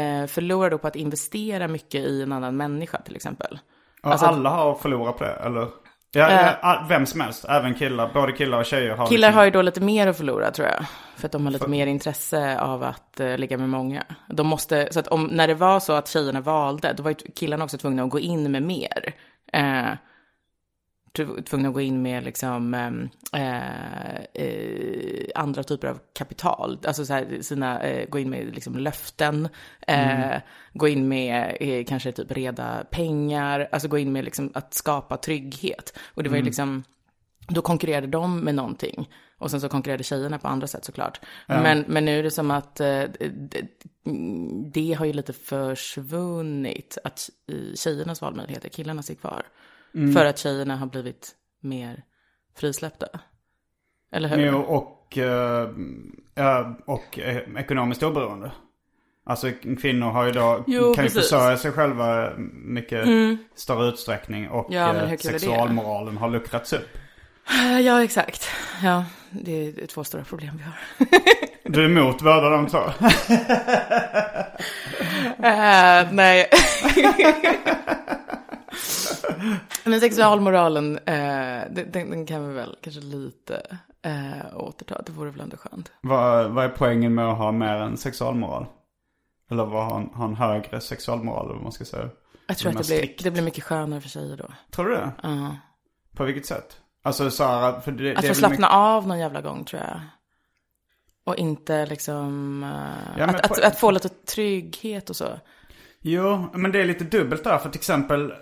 eh, förlora då på att investera mycket i en annan människa till exempel.
Och
Alltså-
alla har förlorat på det, eller? Ja,
Eh.
ja, vem som helst. Även killar. Både killar och tjejer har
Killar
liksom-
har ju då lite mer att förlora tror jag. För att de har lite mer intresse av att uh, ligga med många. De måste, så att om, när det var så att tjejerna valde, då var ju killarna också tvungna att gå in med mer. Tv- tvungna att gå in med liksom ehm, eh, eh, andra typer av kapital. Alltså så här, sina, eh, gå in med liksom löften, eh, gå in med eh, kanske typ reda pengar, alltså gå in med liksom att skapa trygghet. Och det var ju liksom, då konkurrerade de med någonting. Och sen så konkurrerade tjejerna på andra sätt såklart. Men, men nu är det som att eh, det, det har ju lite försvunnit. Att tjejernas valmöjligheter, killarna ser kvar. För att tjejerna har blivit mer frisläppta. Eller hur?
Jo, och, eh, ja, och eh, ekonomiskt oberoende. Alltså kvinnor har ju då,
Jo,
kan ju
precis.
försörja sig själva mycket större utsträckning. Och
Ja,
eh, sexualmoralen har luckrats upp.
Ja, exakt. Ja, det är två stora problem vi har.
Du är emot båda de två?
Eh, nej. Men sexualmoralen, eh, den, den kan vi väl kanske lite eh, återta. Det vore väl ändå skönt.
vad, vad är poängen med att ha mer än sexualmoral? Eller vad har en, ha en högre sexualmoral eller vad man ska säga?
Jag tror att det blir, det blir mycket skönare för tjejer då.
Tror du det?
Ja.
På vilket sätt? Alltså Sara, för det,
Att få slappna av någon jävla gång tror jag. Och inte liksom, eh,
Ja, men
att,
på-
att, att få lite trygghet och så.
Jo, men det är lite dubbelt där. För till exempel, eh,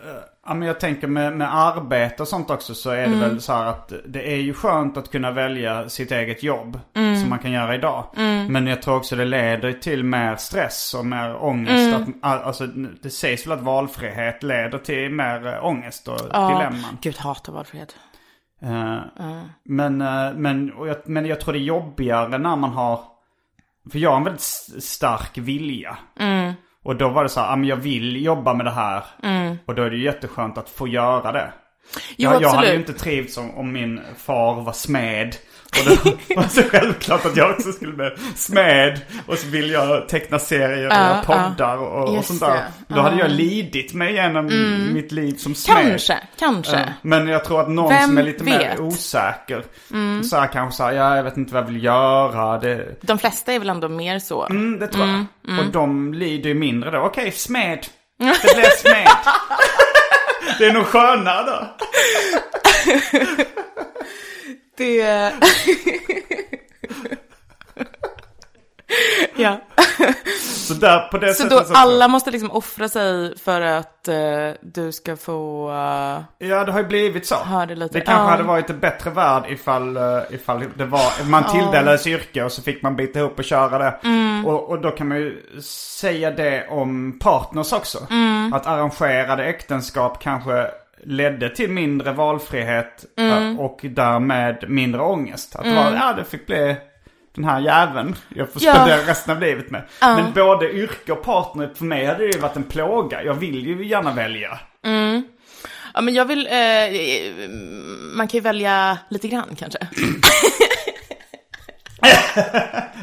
ja, men jag tänker med, med arbete och sånt också så är det
Mm.
väl så här att det är ju skönt att kunna välja sitt eget jobb.
Mm.
Som man kan göra idag. Men jag tror också det leder till mer stress och mer ångest.
Mm.
Att, all- alltså, det sägs väl att valfrihet leder till mer eh, ångest och
Ja,
dilemman.
Gud, hatar valfrihet.
Men, eh, men, och jag, men jag tror det är jobbigare när man har... För jag har en väldigt stark vilja. Och då var det så här, ah, men jag vill jobba med det här. Och då är det ju jätteskönt att få göra det.
Jo,
jag, jag hade ju inte trivts om, om min far var smed. Och det var så självklart att jag också skulle bli smed. Och så vill jag teckna serier och göra poddar och, och sånt där. Då hade jag lidit mig igenom mitt liv som smed.
Kanske, kanske.
Men jag tror att någon
Vem
som är lite mer
vet?
osäker. Så här kanske så här, ja, jag vet inte vad jag vill göra. Det,
De flesta är väl ändå mer så.
mm, det tror jag.
Mm,
Och de lider ju mindre då. Okej, smed. Det blev smed. det är nog skönare då.
Det... ja.
Så där på det
Så
sättet
då alla måste liksom offra sig för att eh, du ska få eh,
Ja, det har ju blivit så.
det lite...
Det kanske
Ja.
hade varit en bättre värld ifall, eh, ifall det var, man tilldelades yrke och så fick man bita ihop och köra det.
Mm.
Och, och då kan man ju säga det om partners också.
Mm.
Att arrangerade äktenskap kanske ledde till mindre valfrihet
Mm.
eh, och därmed mindre ångest. Att det var, ja det fick bli den här jäveln jag får
Ja.
spendera resten av livet med. Men både yrke och partner, för mig hade det ju varit en plåga. Jag vill ju gärna välja.
Ja, men jag vill... Eh, man kan ju välja lite grann kanske.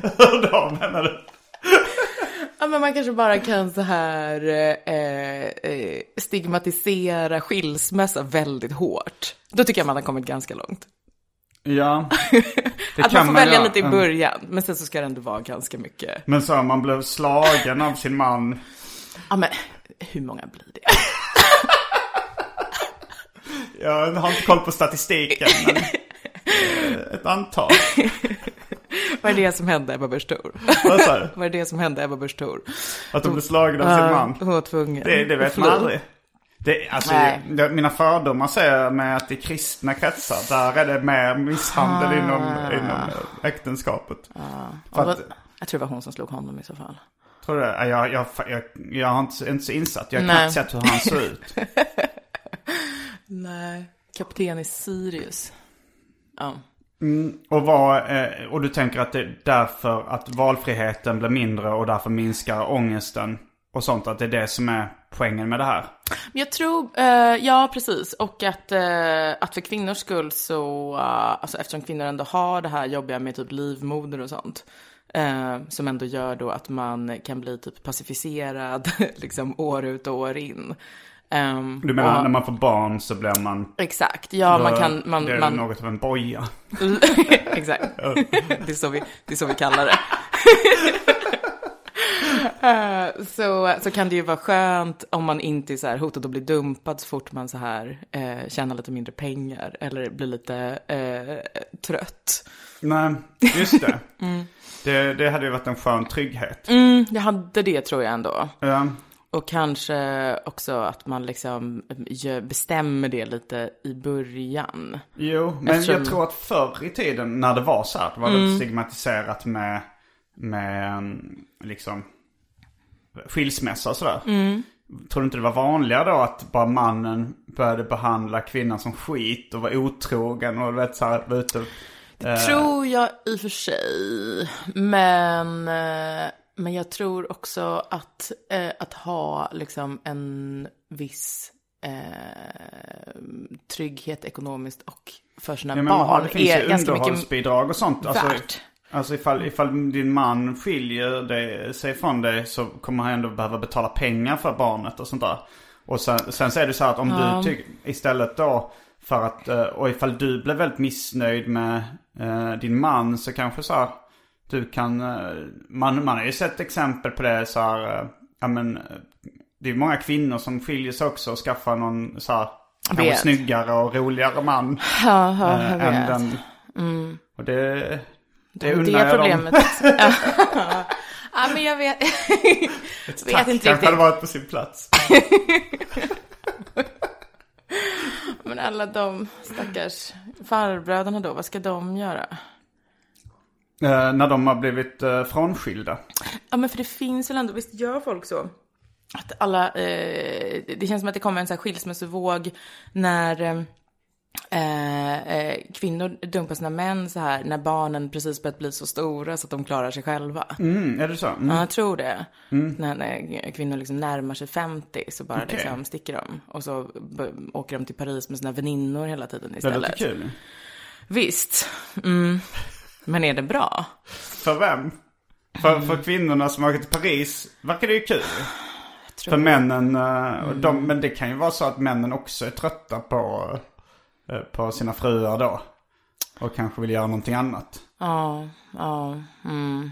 Hur då menar du?
Ja, men man kanske bara kan så här eh, eh, stigmatisera skilsmässa väldigt hårt. Då tycker jag man har kommit ganska långt.
Ja. Det
Att man får välja
göra.
lite i början, men sen så ska det ändå vara ganska mycket.
Men så man blev slagen av sin man.
Ja, men hur många blir det?
Jag har inte koll på statistiken. Men eh, ett antal.
Vad är det som hände Ebba Busch Thor?
Vad sa du?
Vad är det som hände Ebba Busch Thor?
Att de blev slagna av sin man.
Hon var tvungen.
Det, det vet man aldrig. Det, alltså, det, mina fördomar säger med att i kristna kretsar, där är det mer misshandel inom, inom äktenskapet.
Ja,
att,
Jag tror det var hon som slog honom i så fall.
tror du det? Jag, jag, jag, jag har inte, inte så insatt. Jag har
Nej.
knappt sett hur han ser ut.
Nej. Kapten i Sirius. Ja.
Mm, och, vad, eh, och du tänker att det är därför att valfriheten blir mindre och därför minskar ångesten och sånt. Att det är det som är poängen med det här.
Jag tror, eh, ja precis. Och att, eh, att för kvinnors skull så, eh, alltså eftersom kvinnor ändå har det här jobbiga med typ livmoder och sånt. Eh, som ändå gör då att man kan bli typ pacificerad liksom år ut och år in. Ehm,
Du menar
och-
när man får barn så blir man...
Exakt, ja man
då-
kan, man,
det är
man,
något av en boja.
Exakt. Det är, så vi, det är så vi kallar det. Eh, så, så kan det ju vara skönt om man inte är så här hotad att bli dumpad så fort man så här eh, tjänar lite mindre pengar eller blir lite eh, trött.
Nej, just det. det. Det hade ju varit en skön trygghet.
Mm, jag hade det tror jag ändå.
Ja.
Och kanske också att man liksom bestämmer det lite i början.
Jo, men
Eftersom-
jag tror att förr i tiden när det var så här, det var
Mm.
stigmatiserat med, med mm, liksom skilsmässa och sådär.
Mm.
Tror du inte det var vanligare då att bara mannen började behandla kvinnan som skit och var otrogen och vet så här, var ute och... eh,
Tror jag i och för sig. Men, eh, men jag tror också att, eh, att ha liksom en viss eh, trygghet ekonomiskt och för sina
Ja,
barn
det finns
är
ju
ganska
underhållsbidrag och sånt. Alltså,
värt.
alltså ifall, ifall din man skiljer dig, sig från dig så kommer han ändå behöva betala pengar för barnet och sånt där. Och sen, sen så är det så här att om du tycker istället då för att, eh, och ifall du blir väldigt missnöjd med eh, din man så kanske så här, du kan, eh, man, man har ju sett exempel på det så här, eh, ja men, eh, det är många kvinnor som skiljer sig också och skaffar någon så här, kanske
Vet.
snyggare och roligare man.
Ja, ja, jag
än
vet.
den, och det, det
Det
undrar jag
problemet.
dem.
ja. men jag vet, vet
Tack,
inte
kanske hade
riktigt.
varit på sin plats.
Men alla de stackars farbröderna då, vad ska de göra?
Eh, när de har blivit eh, frånskilda.
Ja, men för det finns väl ändå, visst gör folk så? Att alla, eh, det känns som att det kommer en sån här skilsmässovåg när, eh, eh, kvinnor dumpar sina män så här när barnen precis börjat bli så stora så att de klarar sig själva.
Mm, är det så? Mm.
Ja, jag tror det. När, när kvinnor liksom närmar sig 50 så bara
Okej.
liksom sticker de. Och så åker de till Paris med sina väninnor hela tiden
Det
istället.
låter kul.
Visst. Mm. Men är det bra?
För vem? För, för kvinnorna som åker till Paris verkar det ju kul. För männen, eh, och de, men det kan ju vara så att männen också är trötta på, eh, på sina fruar då. Och kanske vill göra någonting annat.
Ja, ja. Mm.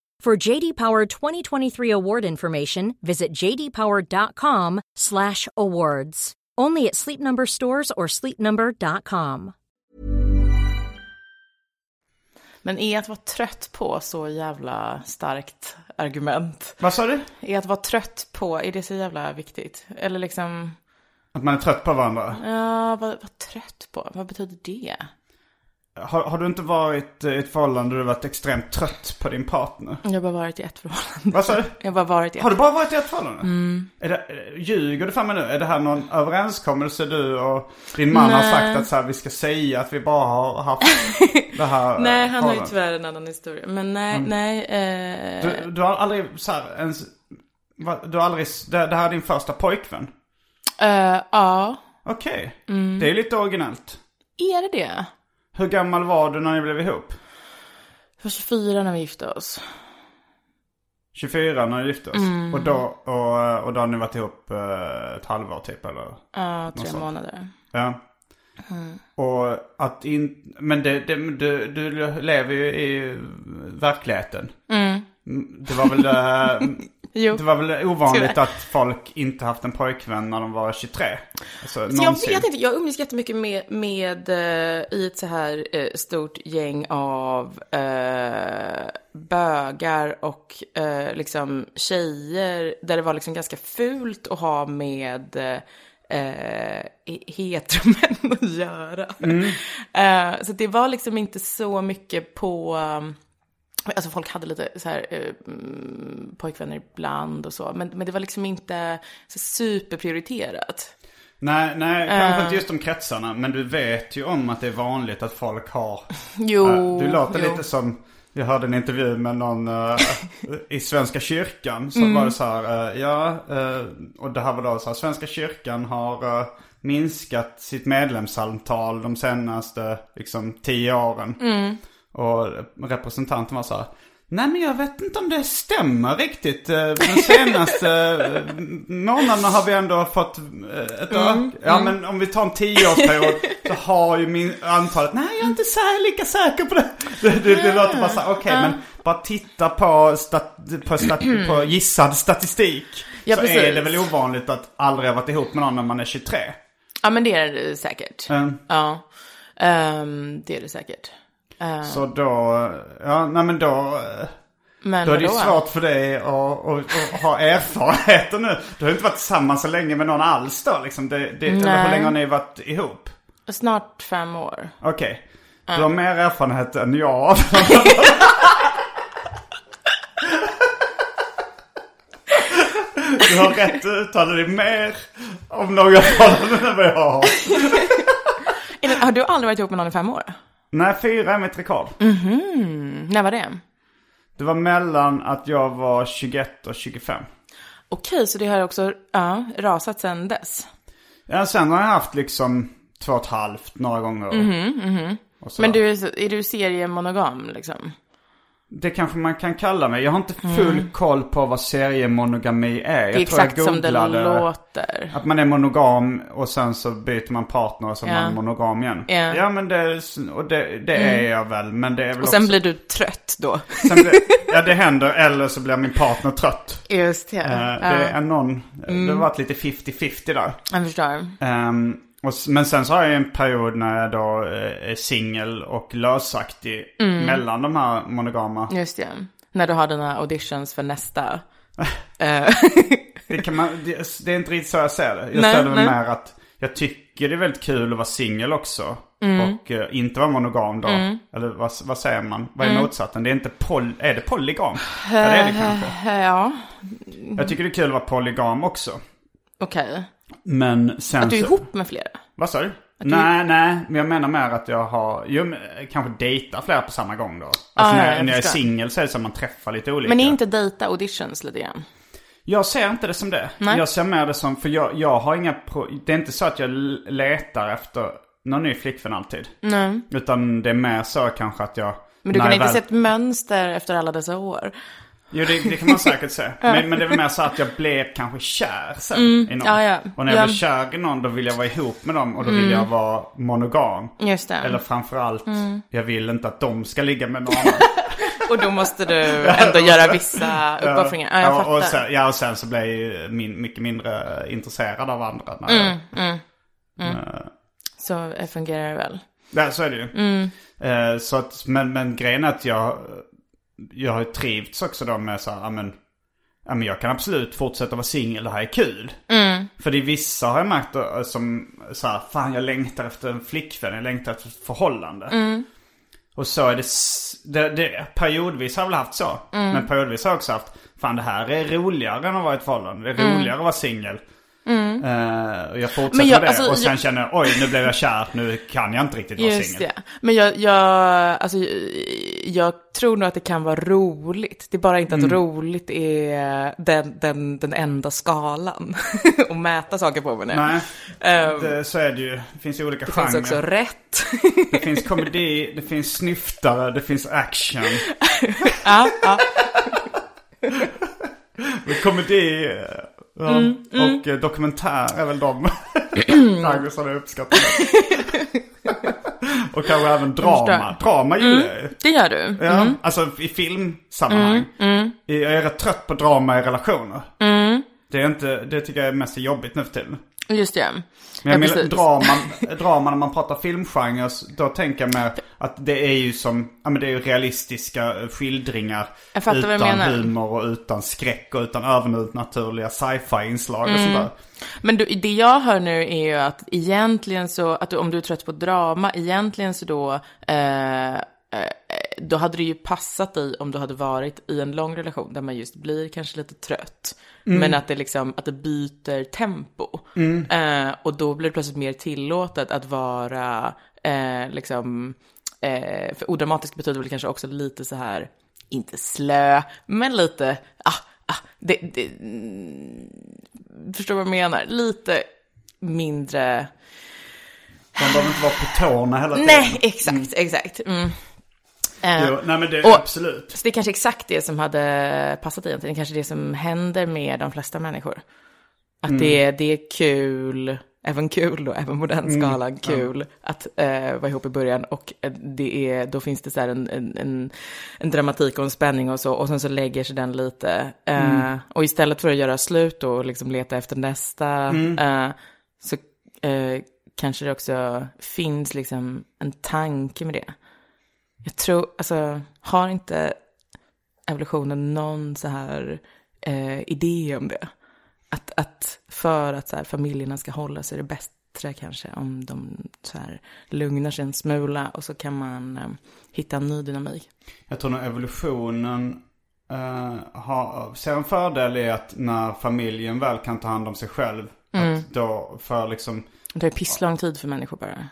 For JD Power 2023 award information, visit jdpower.com/awards. Only at Sleep Number stores or sleepnumber.com.
Men är att vara trött på så jävla starkt argument?
Vad sa du?
Är att vara trött på, är det så jävla viktigt? Eller liksom,
Att man är trött på varandra.
ja, vad, vad trött på? Vad betyder det?
Har, har du inte varit i ett förhållande där du varit extremt trött på din partner?
Jag har bara varit i ett förhållande.
Vad sa du?
Jag har bara varit i ett.
Har du bara varit i ett förhållande? Är det, ljuger du för mig nu? Är det här någon överenskommelse du och din man har
Nej.
sagt att så här, vi ska säga att vi bara har haft det här eh,
Nej, han har ju tyvärr en annan historia. Men nej, nej. Eh,
Du, du har aldrig så här ens... Du har aldrig... Det, det här är din första pojkvän?
eh, ja,
Okej.
Mm.
Det är lite originellt.
är det det?
Hur gammal var du när ni blev ihop?
Jag var 24 när vi gifte oss.
24 när ni gifte oss?
Mm.
Och, då, och, och då har ni varit ihop eh, ett halvår typ eller?
Ja, tre månader.
Ja.
Mm.
Och att in... Men det, det, du, du lever ju i verkligheten. Mm, Det var väl...
Jo.
Det var väl ovanligt att folk inte haft en pojkvän när de var 23? Alltså,
Så jag vet inte, jag umgås jättemycket med, med eh, i ett så här eh, stort gäng av eh, bögar och eh, liksom tjejer där det var liksom ganska fult att ha med eh, heteromän att göra. Eh, så det var liksom inte så mycket på Alltså folk hade lite så här eh, mm, pojkvänner ibland och så. Men, men det var liksom inte så superprioriterat.
Nej, nej kanske
Eh.
inte just de kretsarna. Men du vet ju om att det är vanligt att folk har...
Jo,
Eh, du låter
jo.
lite som... Jag hörde en intervju med någon eh, i Svenska kyrkan. Så
Mm.
var det så här, eh, ja, eh, och det här var då så här, Svenska kyrkan har eh, minskat sitt medlemsantal de senaste liksom tio åren.
Mm.
Och representanten var så här, Nej men jag vet inte om det stämmer riktigt. Eh, De senaste eh, månaderna har vi ändå fått eh, ett ök- Ja men om vi tar en tioårsperiod så har ju min antalet, nej jag är inte så lika säker på det. Det, det, det låter bara så okej men bara titta på, stat, på, stat, på gissad statistik.
Ja,
så är
precis.
det väl ovanligt att aldrig ha varit ihop med någon när man är 23.
Ja, men det är det säkert.
Mm.
Ja, Ehm, det är det säkert. Ehm,
Så då, ja nej men då. eh,
men
Då är det ju svårt för dig att, att, att ha erfarenheter nu. Du har inte varit tillsammans så länge med någon alls då liksom. Det, det, eller hur länge har ni varit ihop?
Snart fem år.
Okej. Du har mer erfarenhet än jag. Du har rätt att uttala dig mer om några förhållanden än vad jag har.
Har du aldrig varit ihop med någon i fem år?
Nej, fyra är mitt rekord.
Mm, när var det?
Det var mellan att jag var 21 och 25.
Okej, så det har också ja, rasat sedan dess.
Ja, sen har jag haft liksom två och ett halvt några gånger. Och så.
Men du, är du seriemonogam liksom?
Det kanske man kan kalla mig. Jag har inte full koll på vad seriemonogami är.
Mm. Det är
jag tror jag
exakt som det låter.
Att man är monogam och sen så byter man partner och så är
Ja.
man monogam igen.
Ja. Mm.
Ja men det, och det, det är jag väl. Men det är väl
Och sen
också...
blir du trött då.
sen blir... Ja det händer. Eller så blir min partner trött.
Just det.
Eh,
ja.
Det är någon... Det
Mm.
har varit lite 50-50 där.
Jag förstår.
Ehm, och, men sen så har jag en period när jag då eh, är singel och lösaktig
Mm.
mellan de här monogama.
Just det. När du har dina auditions för nästa. Eh,
Det, kan man, det, det är inte riktigt så jag ser det. Jag
Nej,
väl
nej.
mer att jag tycker det är väldigt kul att vara singel också.
Mm.
Och eh, inte vara monogam då. Eller vad, vad säger man? Vad är
Mm.
motsatsen? Det är inte poly, är det polygam? ja det är det kanske.
Ja,
Jag tycker det är kul att vara polygam också.
okej.
Men sen
Att du är
så...
ihop med flera?
Vad sa du?
du-
Nej, nej. Men jag menar mer att jag har... Jo, eh, kanske dejtar flera på samma gång då. Alltså
Ah,
när,
jag
när jag är singel så är det som att man träffar lite olika.
Men är inte dejta auditions lite grann?
Jag ser inte det som det.
Nej.
Jag ser mer det som, för jag, jag har inga, pro, det är inte så att jag letar efter någon ny flickvän alltid.
Nej.
Utan det är mer så kanske att jag...
Men du kan inte
väl-
se ett mönster efter alla dessa år?
Jo det, det kan man säkert se. Men, men det väl mer så att jag blev kanske kär sen i någon.
Mm. ja, ja.
Och när jag
Ja.
blev kär i någon då vill jag vara ihop med dem och då vill jag vara monogam.
Just det.
Eller framförallt,
Mm.
jag vill inte att de ska ligga med någon annan.
Och då måste du ändå göra vissa uppoffringar. Ja, jag
och, och
fattar.
sen, ja, och sen så blev jag ju min, mycket mindre intresserad av andra. När jag,
Mm,
Eh,
Så fungerar det väl.
Ja, så är det ju.
Mm.
Eh, så att, men, men grejen är att jag, jag har trivts också då med så här, ja men, ja men jag kan absolut fortsätta vara singel, det här är kul.
Mm.
För det är vissa har jag märkt då, som så här, fan jag längtar efter en flickvän, jag längtar efter ett förhållande.
Mm.
Och så är det, det, det, periodvis har jag väl haft så.
Mm.
Men periodvis har jag också haft, fan det här är roligare än att vara i ett förhållande. Det är roligare att vara singel. Eh, och jag fortsätter
Mm. Men jag-
med det.
alltså,
och sen
jag-
känner oj nu blev jag kär, nu kan jag inte riktigt vara singel.
det. Men jag, jag, alltså, jag tror nog att det kan vara roligt. Det är bara inte att
Mm.
roligt är den, den, den enda skalan att mäta saker på jag.
Nej,
Ehm,
det, så är det ju. Det finns ju olika
det
genrer.
finns också rätt.
Det finns komedi, det finns snyftare, det finns action.
ja, ja.
Men komedi eh, ja,
Mm,
och eh, dokumentär är väl de genrer som jag uppskattar. och kanske även drama. Drama gillar jag ju.
Det gör du.
Ja, alltså i filmsammanhang.
Mm,
Jag är rätt trött på drama i relationer. Det, är inte, det tycker jag är mest jobbigt nu för tiden.
Just det.
Men jag
Ja,
menar,
precis.
drama, drama när man pratar filmgenre, då tänker jag mer att det är ju som, ja men det är ju realistiska eh, skildringar.
Jag fattar vad du
utan
menar.
humor och utan skräck och utan övernaturliga sci-fi inslag och
Mm.
sådär.
Men du, det jag hör nu är ju att egentligen så, att du, om du är trött på drama, egentligen så då, eh, eh, då hade det ju passat dig om du hade varit i en lång relation där man just blir kanske lite trött. Men att det liksom, att det byter tempo. Eh, och då blir det plötsligt mer tillåtet att vara, eh, liksom, eh, för odramatiskt betyder väl kanske också lite så här, inte slö, men lite, ah, ah, det, det, förstår vad jag menar? Lite mindre...
De behöver inte vara på tårna hela tiden.
Nej, exakt, exakt. Mm. Eh,
Jo, nej men det
och-
absolut.
Så det är kanske exakt det som hade passat egentligen. Det är kanske det som händer med de flesta människor. Att
Mm.
det, är, det är kul, även kul då, även på den
Mm.
skalan, kul att eh, vara ihop i början. Och eh, det är, då finns det så här en, en, en, en dramatik och en spänning och så. Och sen så lägger sig den lite. Eh,
Mm.
Och istället för att göra slut och liksom leta efter nästa,
Mm.
eh, så eh, kanske det också finns liksom en tanke med det. Jag tror, alltså, har inte evolutionen någon så här eh, idé om det? Att, att för att så här, familjerna ska hålla sig är det bättre kanske om de så här, lugnar sig en smula och så kan man eh, hitta en ny dynamik.
Jag tror nog evolutionen eh, har, ser en fördel i att när familjen väl kan ta hand om sig själv.
Mm.
Att då för liksom,
Det är pisslång tid för människor bara.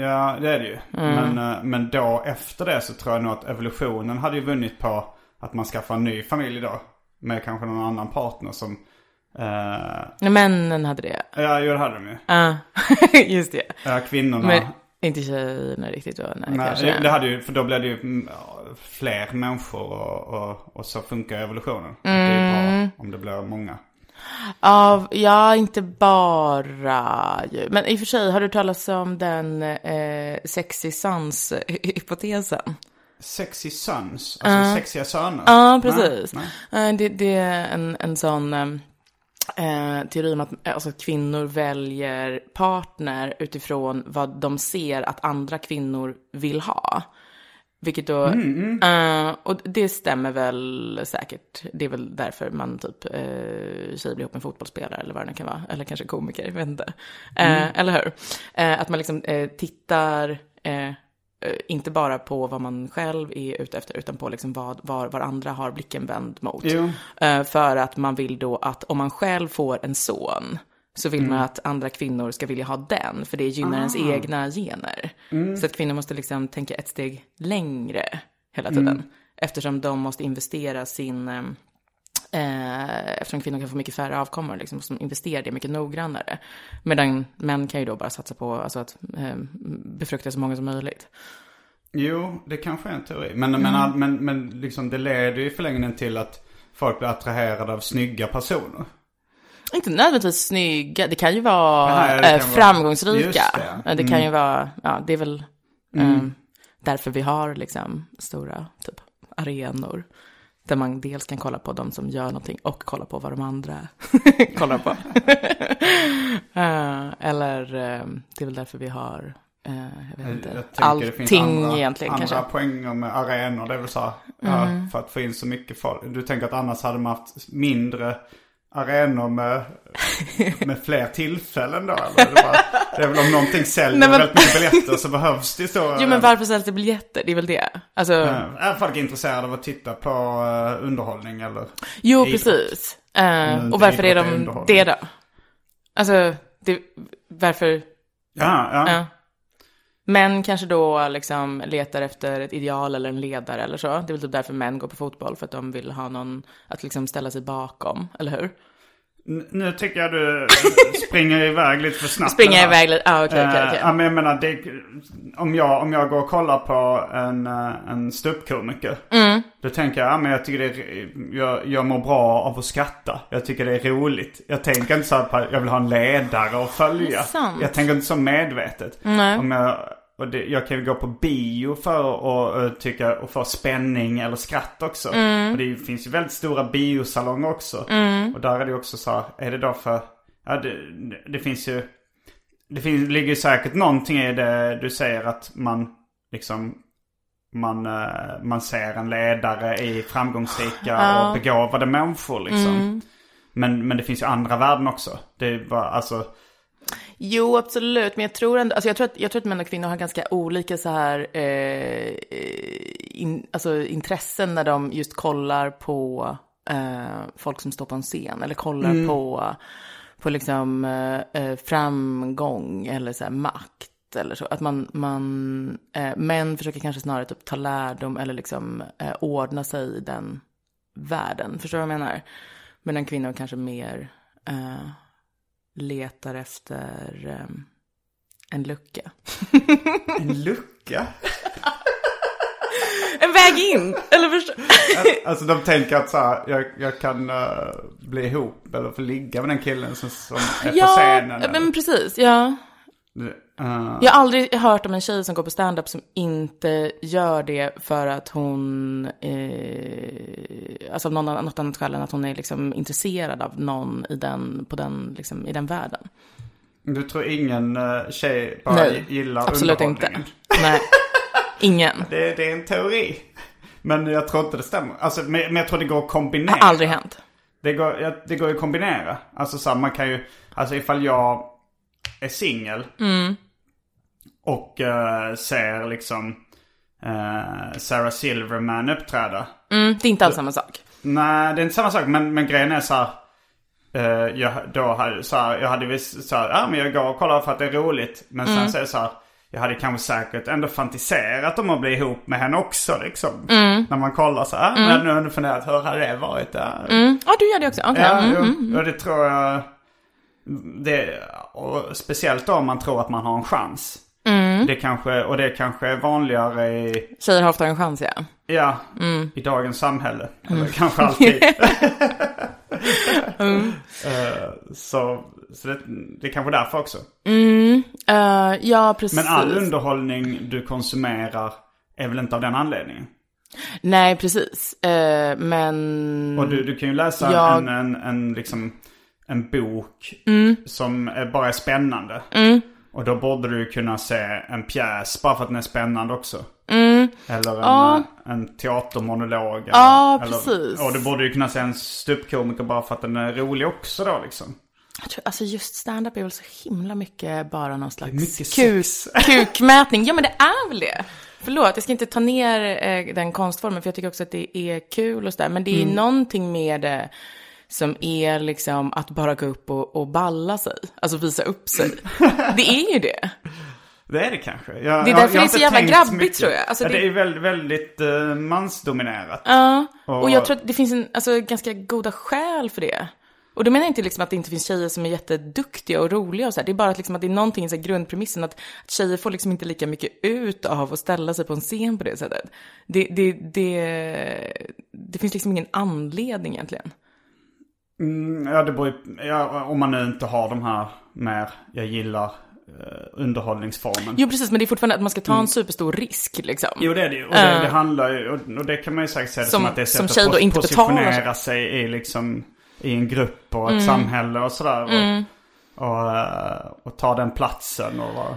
Ja det är det ju.
Mm.
Men, eh, men då efter det så tror jag nog att evolutionen hade ju vunnit på att man skaffar en ny familj då. Med kanske någon annan partner som, eh,
männen hade det.
ja jo det hade de ju.
Ja, just det.
Ja, kvinnorna.
Men inte tjejerna riktigt då? Nej,
Nej,
kanske.
det, hade ju, för då blev det ju mm, fler människor och, och, och så funkar evolutionen. Det är
Mm.
bra om det blir många.
Av, ja, inte bara ju. Men i och för sig, har du talat om den eh, sexy sons-hypotesen?
Sexy sons, alltså sexiga söner.
Ja, precis.
Nej, nej.
Eh, Det, det är en, en sån eh, teori om att eh, alltså, kvinnor väljer partner utifrån vad de ser att andra kvinnor vill ha. Vilket då, eh, och det stämmer väl säkert. Det är väl därför man typ, eh, tjejer blir ihop med en fotbollsspelare eller vad det nu kan vara. Eller kanske komiker, jag vet inte. Eh, Eller hur? Eh, att man liksom tittar, inte bara på vad man själv är ute efter, utan på liksom vad, var, var andra har blicken vänd mot. För att man vill då att om man själv får en son, så vill man att andra kvinnor ska vilja ha den, för det gynnar ens egna gener. Så att kvinnor måste liksom tänka ett steg längre hela tiden. Eftersom de måste investera sin, eh, eh, eftersom kvinnor kan få mycket färre avkommor, liksom, måste de investera det mycket noggrannare. Medan män kan ju då bara satsa på alltså, att eh, befrukta så många som möjligt.
Jo, det kanske är en teori. Men,
Mm.
men, men, men liksom det leder ju i förlängningen till att folk blir attraherade av snygga personer.
Inte nödvändigtvis snygga, det kan ju vara
Nej, det kan
eh,
vara-
framgångsrika.
Just det. Mm.
Det kan ju vara, ja det är väl eh, därför vi har liksom stora typ arenor. Där man dels kan kolla på de som gör någonting och kolla på vad de andra kollar på. Eh, eller eh, det är väl därför vi har, eh, jag vet inte,
Jag tänker det finns
allting
andra,
egentligen
andra
kanske. Mm.
poänger med arenor. Det är väl så här, ja, för att få in så mycket folk. Du tänker att annars hade man haft mindre arenor med, med fler tillfällen då? Eller? Det, bara, det är väl om någonting säljer
Nej, men-
väldigt mycket biljetter så behövs det så.
Jo men varför säljs det biljetter? Det är väl det. Alltså,
Eh, Är folk intresserade av att titta på eh, underhållning eller?
Jo,
idrott.
precis. Eh,
Men
och varför är de det då? Alltså, det, varför?
Ja, ja.
Ja. Män kanske då liksom letar efter ett ideal eller en ledare eller så. Det är väl typ därför män går på fotboll, för att de vill ha någon att liksom ställa sig bakom, eller hur?
Nu tycker jag du springer iväg lite för snabbt. Här.
iväg lite, ah, okej, okej,
Eh,
okej.
Men jag menar, det, om, jag, om jag går och kollar på en, eh, en ståuppkomiker.
Mm.
Då tänker jag, ja, men jag tycker det är, jag, jag mår bra av att skratta. Jag tycker det är roligt. Jag tänker inte så att jag vill ha en ledare att följa. Jag tänker inte så medvetet.
Nej.
Om jag, och det, jag kan ju gå på bio för att och, tycka, och få spänning eller skratt också.
Mm.
Och det finns ju väldigt stora biosalonger också. Och där är det också så här, är det då för, ja det, det finns ju, det finns, ligger ju säkert någonting i det du säger att man liksom man, eh, man ser en ledare i framgångsrika och begåvade människor liksom. Men, men det finns ju andra värden också. Det bara, alltså,
Jo, absolut. Men jag tror ändå, alltså jag tror att, jag tror att män och kvinnor har ganska olika så här, eh, in, alltså intressen när de just kollar på eh, folk som står på en scen. Eller kollar på, på liksom eh, eh, framgång eller så här makt. Eller så. Att man, man eh, män försöker kanske snarare typ ta lärdom eller liksom eh, ordna sig i den världen. Förstår du vad jag menar? Medan kvinnor kanske mer eh, letar efter eh, en lucka.
en lucka.
En väg in. Eller förstår
Alltså de tänker att så här, jag, jag kan uh, bli ihop eller få ligga med den killen som, som är på
Ja,
scenen. eller-
men precis. Ja.
Eh,
Jag har aldrig hört om en tjej som går på stand-up som inte gör det för att hon, eh, alltså av någon, något annat skäl än att hon är liksom intresserad av någon i den, på den, liksom, i den världen.
du tror ingen uh, tjej bara
Nej,
gillar
absolut inte. Nej, ingen.
Det, det är en teori. Men jag tror inte det stämmer. Alltså, men, men jag tror det går att kombinera.
Har aldrig hänt.
Det går, det går ju att kombinera. Alltså så här, man kan ju, alltså ifall jag är singel. Och eh, ser liksom eh, Sarah Silverman uppträda.
Mm, det är inte alls samma sak.
Nej, det är inte samma sak. Men, men grejen är så här. eh, jag, då hade, så här, jag hade visst så här, ja men jag går och kollar för att det är roligt. Men sen så är det så här. Jag hade kanske säkert ändå fantiserat om att bli ihop med henne också liksom. När man kollar så här, ah, men nu har du funderat, hur hade det varit?
Mm. Ja, du gör det också. Okej.
Ja,
mm,
jo, och det tror jag. Det, och speciellt då om man tror att man har en chans.
Mm.
Det kanske, och det kanske är vanligare i,
Tjejer har ofta en chans, ja.
ja,
Mm.
i dagens samhälle. Eller kanske alltid.
Mm.
Eh, så så det, det är kanske därför också.
Eh, ja, precis.
Men all underhållning du konsumerar är väl inte av den anledningen?
Nej, precis. Eh, men...
Och du, du kan ju läsa
Jag-
en, en, en, liksom, en bok
Mm.
som bara är spännande. Och då borde du kunna se en pjäs bara för att den är spännande också. Eller en,
Mm. Ja.
en teatermonolog. Eller,
Ja,
eller,
precis.
Och du borde ju kunna se en ståuppkomiker bara för att den är rolig också då liksom.
Jag tror, alltså just stand-up är väl så himla mycket bara någon slags
mycket
kuk, kukmätning. Ja, men det är väl det. Förlåt, jag ska inte ta ner eh, den konstformen, för jag tycker också att det är kul och sådär. Men det är
Mm.
någonting med det som är liksom att bara gå upp och, och balla sig. Alltså visa upp sig. det är ju det.
Det är det kanske. Jag,
Det är
jag-
därför
jag
det är så jävla grabbigt,
mycket.
tror jag. Alltså,
ja,
det-
det är väldigt, väldigt uh, mansdominerat.
Ja, och
Och-
jag tror att det finns en, alltså, ganska goda skäl för det. Och då menar jag inte liksom att det inte finns tjejer som är jätteduktiga och roliga och så här. Det är bara att, liksom att det är någonting i så grundpremissen att, att tjejer får liksom inte lika mycket ut av att ställa sig på en scen på det sättet. Det, det, det, det finns liksom ingen anledning egentligen.
Mm, ja, det beror ja, om man nu inte har de här mer, jag gillar uh, underhållningsformen.
Jo, precis, men det är fortfarande att man ska ta en superstor risk liksom.
Mm. Jo det är det ju. Och det, det handlar ju, och, det kan man ju säkert säga som,
Som-
att det är
som
sätt
tjej
att pos-
inte betalar sig.
positionera i liksom, i en grupp och ett
Mm.
samhälle och sådär. Och, och, eh, och ta den platsen och vara...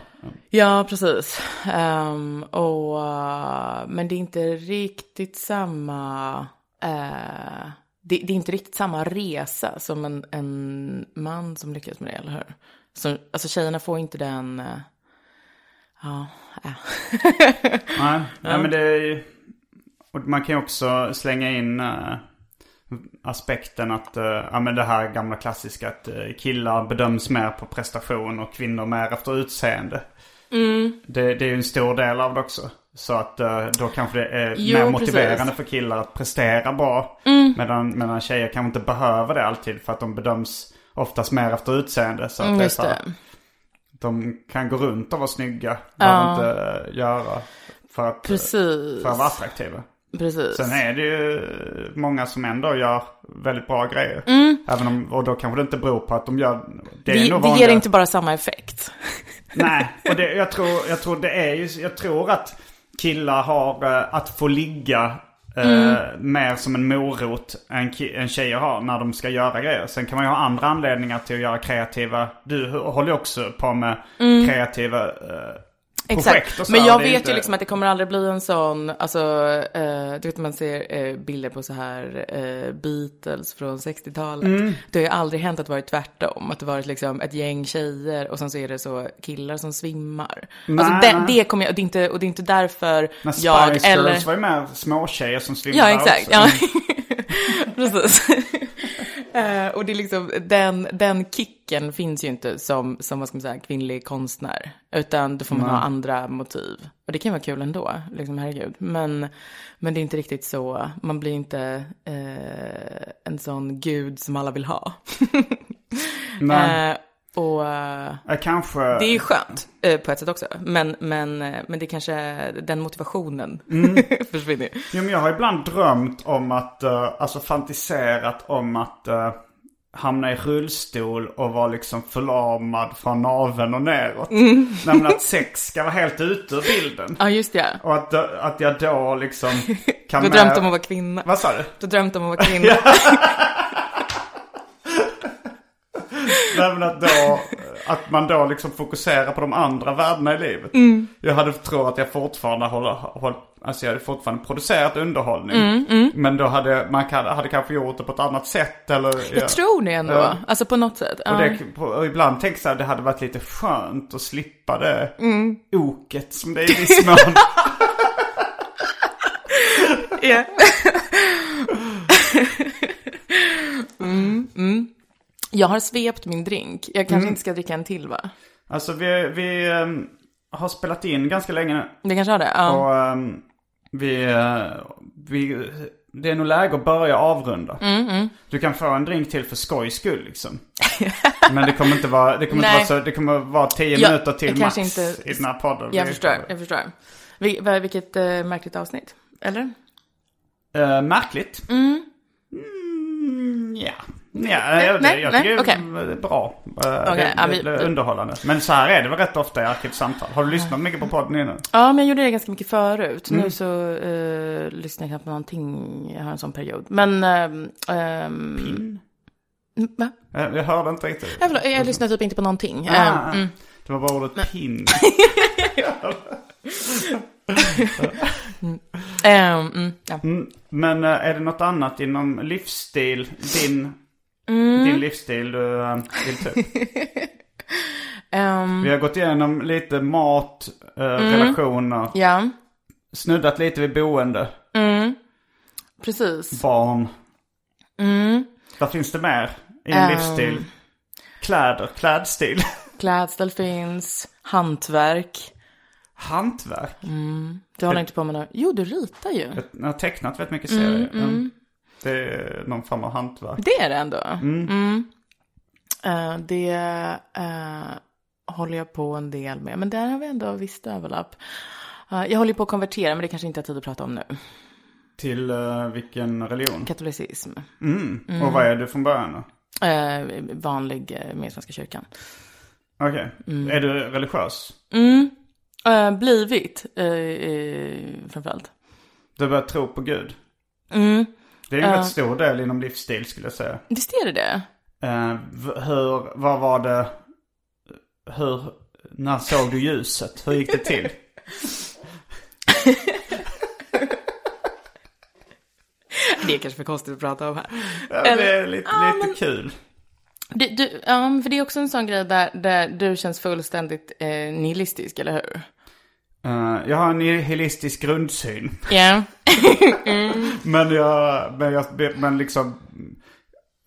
Ja, precis. Ehm, och, eh, men det är inte riktigt samma... eh, det, det är inte riktigt samma resa som en, en man som lyckas med det, eller hur? Så, alltså tjejerna får inte den... eh, ja, äh.
Nej, nej men det är ju- Och man kan ju också slänga in eh, aspekten att, uh, ja men det här gamla klassiska att eh, killar bedöms mer på prestation och kvinnor mer efter utseende.
Mm.
Det, det är ju en stor del av det också. Så att eh, då kanske det är
Jo,
mer motiverande
precis. Mm.
för killar att prestera bra. Medan, medan tjejer kanske inte behöver det alltid för att de bedöms oftast mer efter utseende. Så att
Mm,
det är så här, de kan gå runt och vara snygga. Behöver inte eh, göra för att,
Precis.
för att vara attraktiva.
Precis.
Sen är det ju många som ändå gör väldigt bra grejer. Även om, och då kanske det inte beror på att de gör... Det,
det, det ger inte bara samma effekt.
Nej, och det, jag, tror, jag tror det är ju, jag tror att killar har eh, att få ligga eh, mer som en morot än, än tjejer har när de ska göra grejer. Sen kan man ju ha andra anledningar till att göra kreativa, du håller ju också på med kreativa eh,
Exakt,
så
men jag
Det
vet
inte-
ju liksom att det kommer aldrig bli en sån, alltså, eh, du vet man ser eh, bilder på så här eh, Beatles från 60-talet.
Mm.
Det har ju aldrig hänt att det varit tvärtom, att det varit liksom ett gäng tjejer och sen så är det så killar som svimmar. Alltså
Nej,
det,
nej.
det kommer jag, och det är inte, och det är inte därför
Men
jag,
Spice
eller...
Girls var ju mer småtjejer som svimmade
Ja, exakt.
också.
Ja. Precis. Eh, och det är liksom, den, den kicken finns ju inte som, som vad ska man säga, kvinnlig konstnär. Utan då får man ha andra motiv. Och det kan vara kul ändå, liksom herregud. Men, men det är inte riktigt så, man blir inte eh, en sån gud som alla vill ha.
Nej.
Och eh,
Kanske...
det är ju skönt eh, på ett sätt också. Men, men, eh, men det kanske, den motivationen
Mm.
försvinner.
Jo, men jag har ibland drömt om att, uh, alltså fantiserat om att eh, hamna i rullstol och vara liksom förlamad från naveln och neråt.
Mm.
Nämligen att sex ska vara helt ute ur bilden.
Ja, just det.
Och att, uh, att jag då liksom kan
Du har drömt om att vara kvinna.
Vad sa du?
Du har drömt om att vara kvinna.
Nej men att då, att man då liksom fokuserar på de andra värdena i livet.
Mm.
Jag hade trott att jag fortfarande håller, håll, alltså jag hade fortfarande producerat underhållning.
Mm,
Men då hade man kan, hade kanske gjort det på ett annat sätt eller.
Jag tror det ändå.
Ja.
Alltså på något sätt. Ja.
Och, det, och ibland tänker jag här, det hade varit lite skönt att slippa det
Mm.
oket som det är i viss mån.
Ja. mm, mm. Jag har svept min drink. Jag
Mm.
kanske inte ska dricka en till va?
alltså vi, vi ehm, har spelat in ganska länge nu.
Det kanske har det? Ja.
Och ehm, vi, eh, vi, det är nog läge att börja avrunda.
Mm,
Du kan få en drink till för skojs skull liksom. Men det kommer inte vara, det kommer inte vara så, det kommer vara tio
Ja,
minuter till max
inte-
i den här podden.
jag
Vi-
förstår, jag förstår. Vil- vilket eh, märkligt avsnitt. Eller?
Eh, märkligt? Mm, ja. Ja, jag,
nej,
jag
nej,
tycker det är bra. Eh,
Okej,
det,
ja,
det,
vi-
det är underhållande. Men så här är det väl rätt ofta i Arkivsamtal. Har du lyssnat mycket på podden innan?
Ja, men jag gjorde det ganska mycket förut.
Mm.
Nu så eh, lyssnar jag knappt på någonting. Jag har en sån period. Men... ehm, ehm,
Pin?
mm, Va?
Jag, jag hörde inte riktigt.
Jag, förlåt, jag lyssnar typ inte på någonting.
Ah,
Ehm, mm.
Det var bara ordet pin.
Ehm, mm, ja.
Mm, Men eh, är det något annat inom livsstil, din,
Mm.
din livsstil du eh, vill ta upp?
Ehm,
Vi har gått igenom lite mat, eh, relationer,
ja,
snuddat lite vid boende,
precis.
barn.
Mm.
Vad finns det mer i en
Ehm.
livsstil? Kläder, klädstil,
Klädsel finns, hantverk.
hantverk.
Du håller inte på med något? Jo, du ritar ju.
Jag har tecknat väldigt mycket serier. Mm. Det är någon form av hantverk.
Det är det ändå. Mm. Eh, det eh, håller jag på en del med. Men där har vi ändå visst överlapp. Eh, jag håller på att konvertera, men det kanske inte har tid att prata om nu.
Till vilken religion?
Katolicism.
Mm. Och vad är du från början då?
Vanlig med Svenska kyrkan.
Okej. Är du religiös?
Mm. Blivit, framförallt.
Du har börjat tro på Gud?
Mm.
Det är en
Ja.
rätt stor del inom livsstil skulle jag säga.
Visst är det det?
Eh, v- hur, vad var det, hur, när såg du ljuset? Hur gick det till?
Det är kanske för konstigt att prata om här.
Ja, det
Eller-
är lite,
Ja,
lite
men-
kul.
Det, du, ja, för det är också en sån grej där, där du känns fullständigt eh, nihilistisk, eller hur?
Eh, jag har en nihilistisk grundsyn.
Ja.
Men jag, men jag, men liksom,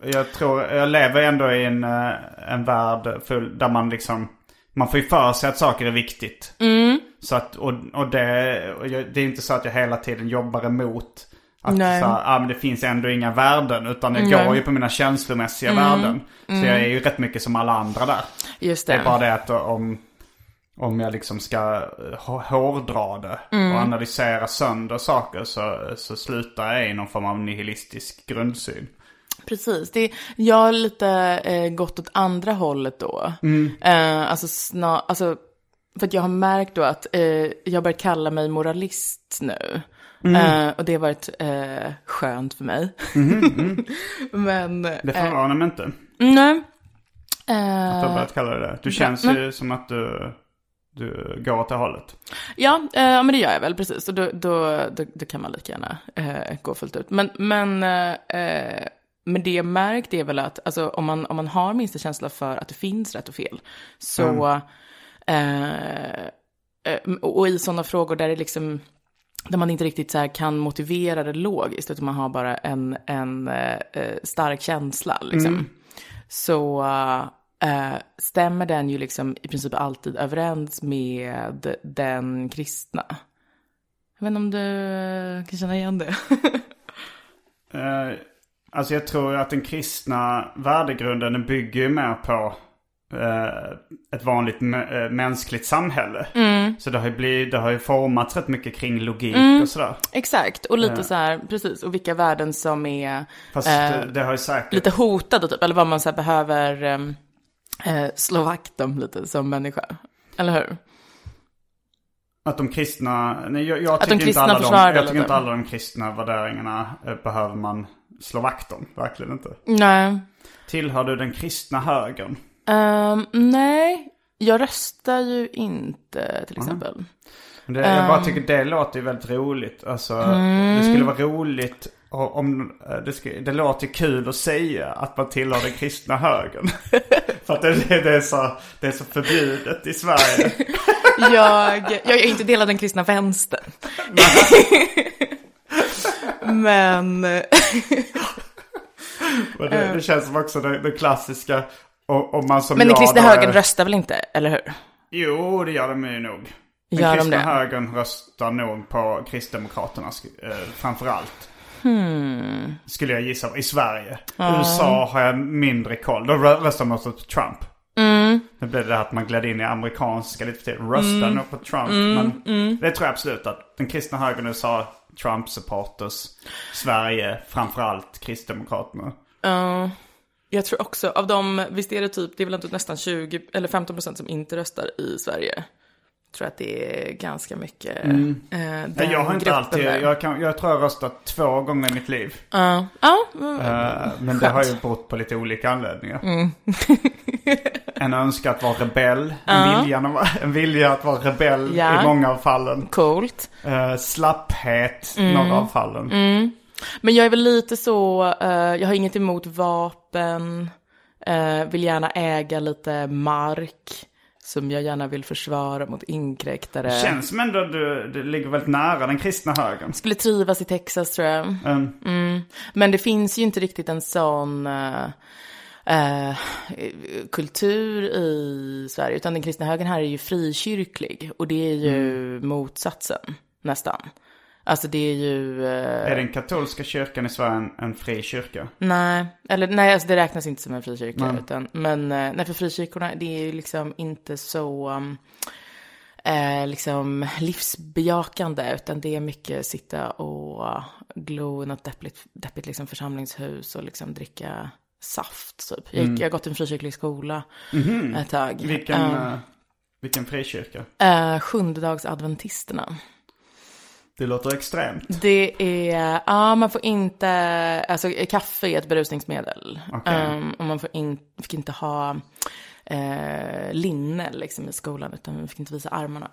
jag tror, jag lever ändå i en, eh, en värld full, där man liksom, man får ju för sig att saker är viktigt. Så att, och, och det, och jag, det är inte så att jag hela tiden jobbar emot att
Nej.
så här, ah, men det finns ändå inga värden. Utan jag
Nej.
går ju på mina känslomässiga värden. Så jag är ju rätt mycket som alla andra där.
Just
Det
det.
är bara det att om, om jag liksom ska eh, hå- hårdra det och analysera sönder saker så, så slutar jag i någon form av nihilistisk grundsyn.
Precis. Det, jag har lite eh, gått åt andra hållet då. Eh, alltså, sna, alltså, för att jag har märkt då att eh, jag börjat kalla mig moralist nu. Eh, och det har varit eh, skönt för mig. Men,
Det
eh,
förvånar mig inte.
nej.
Du har
Eh,
börjat kalla det det. Du känns ju som att du, du går åt det hållet.
Ja, eh, men det gör jag väl precis. Och då, då, då, då kan man lika gärna eh, gå fullt ut. Men, men, eh, eh, men det jag märkt är väl att alltså, om, man, om man har minsta känsla för att det finns rätt och fel, så... Eh, eh, och, i sådana frågor där det liksom... Där man inte riktigt så här kan motivera det logiskt, utan man har bara en, en stark känsla. Liksom. Så eh, stämmer den ju liksom i princip alltid överens med den kristna. Jag vet inte om du kan känna igen det.
Eh, alltså jag tror att den kristna värdegrunden den bygger ju mer på eh, ett vanligt eh, mänskligt samhälle.
Mm.
Så det har, ju blivit, det har ju formats rätt mycket kring logik
Mm.
och sådär.
Exakt, och lite så här, precis, och vilka värden som är
Fast
eh,
det, har ju säkert...
lite hotade typ, eller vad man så behöver ehm, eh, slå vakt om lite som människa. Eller hur?
Att de kristna, nej jag, jag tycker, inte
kristna
alla, de, jag tycker inte alla de kristna värderingarna eh, behöver man slå vakt om. Verkligen inte.
Nej.
Tillhör du den kristna högern?
Ehm, nej, jag röstar ju inte till exempel.
Det, jag bara
Ehm.
tycker det låter ju väldigt roligt. Alltså,
Mm.
det skulle vara roligt o- om... eh, Det, ska, det låter kul att säga att man tillhör den kristna högern. För att det, det, är så, det är så förbjudet i Sverige.
Jag, jag är inte del av den kristna vänstern. Men,
Men det, det känns som också det, det klassiska. Och, om man som
men den kristna högern
är-
röstar väl inte, eller hur?
Jo, det gör de ju nog. Den
Gör de
kristna
det?
högern röstar nog på Kristdemokraterna eh, framför allt.
Hmm.
Skulle jag gissa. I Sverige. USA har jag mindre koll. Då rö- röstar man också på Trump.
Mm.
Nu blev det det här att man gled in i amerikanska lite för tidigt. Röstar nog på Trump. Men
mm.
det tror jag absolut att den kristna högern i USA, Trump-supporters. Sverige, framförallt Kristdemokraterna.
Ja, jag tror också, av dem, visst är det typ, det är väl inte nästan 20 eller 15 procent som inte röstar i Sverige. Tror att det är ganska mycket eh, den
Nej, jag har inte alltid, jag, kan, jag tror jag röstat två gånger i mitt liv.
Ja, ja, mm,
Eh, men det har ju berott på lite olika anledningar.
Mm.
en önskan att vara rebell. En, vilja, att vara- en vilja att vara rebell
Ja.
i många av fallen.
coolt.
Uh, slapphet
Mm.
några av fallen.
Men jag är väl lite så, eh, jag har inget emot vapen, eh, vill gärna äga lite mark som jag gärna vill försvara mot inkräktare.
Känns som ändå att du, du ligger väldigt nära den kristna högern.
Skulle trivas i Texas tror jag.
Um,
Men det finns ju inte riktigt en sån eh, eh, kultur i Sverige. Utan den kristna högern här är ju frikyrklig. Och det är ju motsatsen nästan. Alltså det är ju... eh,
är den katolska kyrkan i Sverige en, en fri kyrka?
Nej, eller nej, alltså det räknas inte som en frikyrka. Utan, men eh, nej, för frikyrkorna, det är ju liksom inte så um, eh, liksom livsbejakande. Utan det är mycket sitta och uh, glo i något deppigt, deppigt liksom församlingshus och liksom dricka saft typ. Jag, gick, jag har gått i en frikyrklig skola ett tag.
Vilken,
Um,
vilken frikyrka?
uh, Sjundedagsadventisterna.
Det låter extremt.
Det är, ja man får inte, alltså kaffe är ett berusningsmedel.
Okej.
Ehm, och man får in, fick inte ha eh, linne liksom i skolan, utan vi fick inte visa armarna.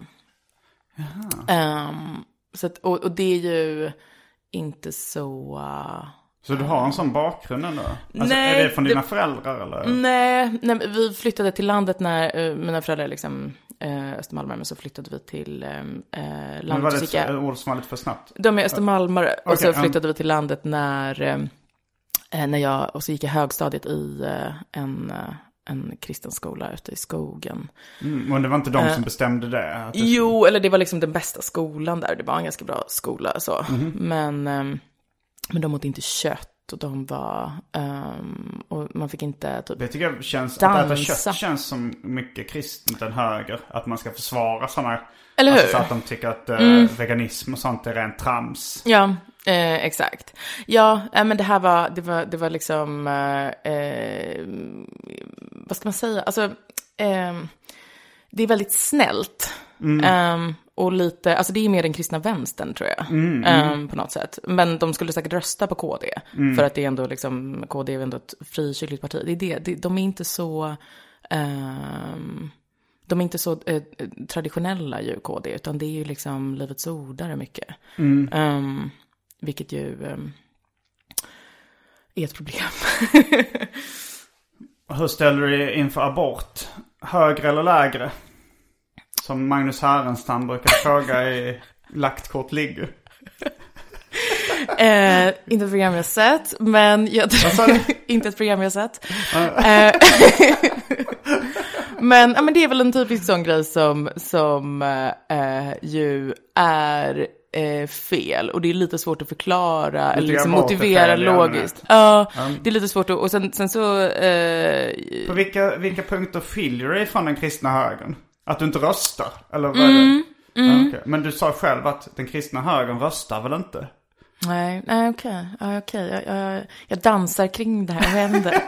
Ehm, så att, och, och det är ju inte så... uh,
Så du har en sån bakgrund ändå? Alltså,
Nej,
är det från
det-
dina föräldrar eller?
Nej, nej, vi flyttade till landet när eh, mina föräldrar liksom uh, östermalmare, men så flyttade vi till uh,
Men var
landet.
det
jag-
ett ord som var lite för snabbt?
De är östermalmare. Och så flyttade vi till landet när, eh, när jag, och så gick jag högstadiet i eh, en, eh, en kristen skola ute i skogen.
Mm, men det var inte de som bestämde det? Det
Jo, eller det var liksom den bästa skolan där. Det var en ganska bra skola så.
Mhm.
Men, ehm, men de åt inte kött och de var, ehm, och man fick inte typ
Det tycker jag känns, att äta
Dansa.
kött känns som mycket kristet än höger. Att man ska försvara sådana.
Eller
Alltså
hur?
så att de tycker att eh, veganism och sånt är rent trams.
Ja, eh, exakt. Ja, eh, men det här var, det var, det var liksom, eh, eh, vad ska man säga, alltså, eh, det är väldigt snällt. Eh, och lite, alltså det är mer den kristna vänstern tror jag, eh, på något sätt. Men de skulle säkert rösta på KD, för att det är ändå liksom, KD är ändå ett frikyrkligt parti. Det är det, det de är inte så, ehm, de är inte så eh, traditionella ju KD, utan det är ju liksom Livets Ordare mycket. Ehm, vilket ju ehm, är ett problem.
Hur ställer du dig inför abort? Högre eller lägre? Som Magnus Härenstam brukar fråga i Lagt kort ligger.
eh, inte ett program jag sett, men jag inte ett program jag sett. Eh, men, ja, men det är väl en typisk sån grej som, som eh, ju är eh, fel. Och det är lite svårt att förklara eller
grann
liksom
det
motivera logiskt. Ja, det är lite svårt att, och sen, sen så, eh,
På vilka, vilka punkter skiljer dig från den kristna högern? Att du inte röstar? Eller vad är
Mm,
det? Ja, okej. Men du sa själv att den kristna högern röstar väl inte?
nej, nej okej, ja, okej, jag, jag, jag dansar kring det här, vad händer?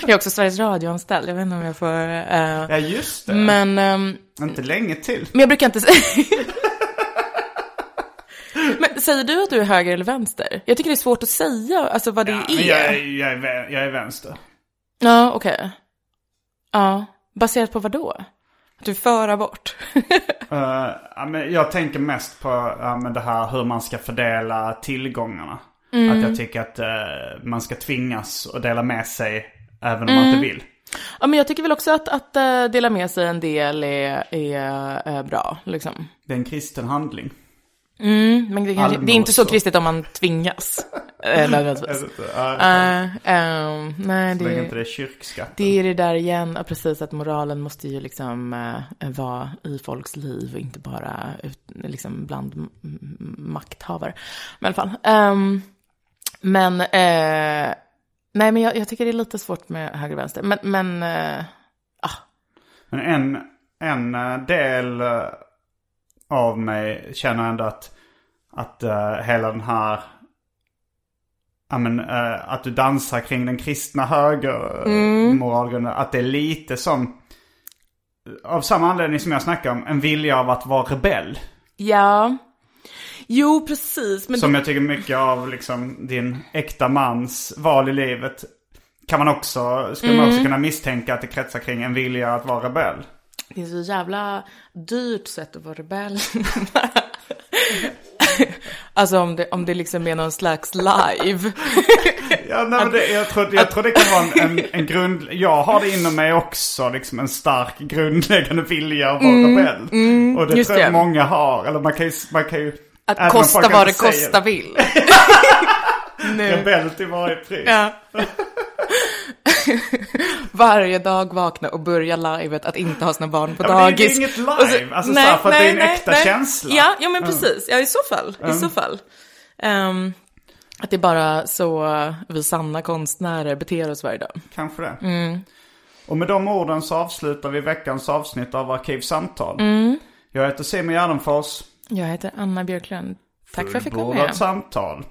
jag är också Sveriges Radio-anställd, jag vet inte om jag får, eh,
Ja, just det.
men, ehm,
Inte länge till.
Men jag brukar inte. Men säger du att du är höger eller vänster? Jag tycker det är svårt att säga alltså, vad det
Ja,
är.
jag, är- jag, är, jag är vänster.
Ja, okej. Ja, baserat på vad då? Du för abort?
Eh, ja, men jag tänker mest på ja, men det här hur man ska fördela tillgångarna.
Mm.
Att jag tycker att eh, man ska tvingas att dela med sig även om man
Mm.
inte vill.
ja, men jag tycker väl också att, att eh, dela med sig en del är, är eh, bra, liksom.
Det är en kristen handling.
Mm, men det, kanske, det är inte så kristet om man tvingas. nödvändigtvis. Uh, um, nej,
Så länge inte
det,
det är kyrkskatten.
det är det där igen, precis att moralen måste ju liksom eh, vara i folks liv och inte bara ut, liksom bland makthavare. Men i alla fall. ehm, men, eh, nej men jag, jag tycker det är lite svårt med höger och vänster. Men, men eh,
Men en, en del av mig känner ändå att, att eh, hela den här... Ja, men, eh, att du dansar kring den kristna högermoralgrunden. Att det är lite som... Av samma anledning som jag snackar om, en vilja av att vara rebell.
ja. Jo, precis. Men
Som jag tycker mycket av liksom din äkta mans val i livet. Kan man också, skulle man också kunna misstänka att det kretsar kring en vilja att vara rebell.
Det är så jävla dyrt sätt att vara rebell. alltså om det, om det liksom är någon slags live.
Ja, nej, men det, jag, tror, jag tror det kan vara en, en, en grund... Jag har det inom mig också, liksom en stark grundläggande vilja att vara rebell. och det
Mm,
tror jag
det.
många har. Eller man kan ju... Man kan ju
Att kosta vad det kosta vill. nu.
Rebell till varje pris.
Ja. Varje dag vakna och börja livet att inte ha sina barn på
Ja, men det är ju
dagis.
inget live.
Och så-
Alltså, så här, för att det är en äkta känsla.
Ja, ja men precis. Ja, i så fall. I så fall. Ehm, att det är bara så vi sanna konstnärer beter oss varje dag.
Kanske det.
Mm.
Och med de orden så avslutar vi veckans avsnitt av Arkivsamtal.
Mm.
Jag heter Simon Gärdenfors.
Jag heter Anna Björklund. Tack för att jag fick vara med.
samtal.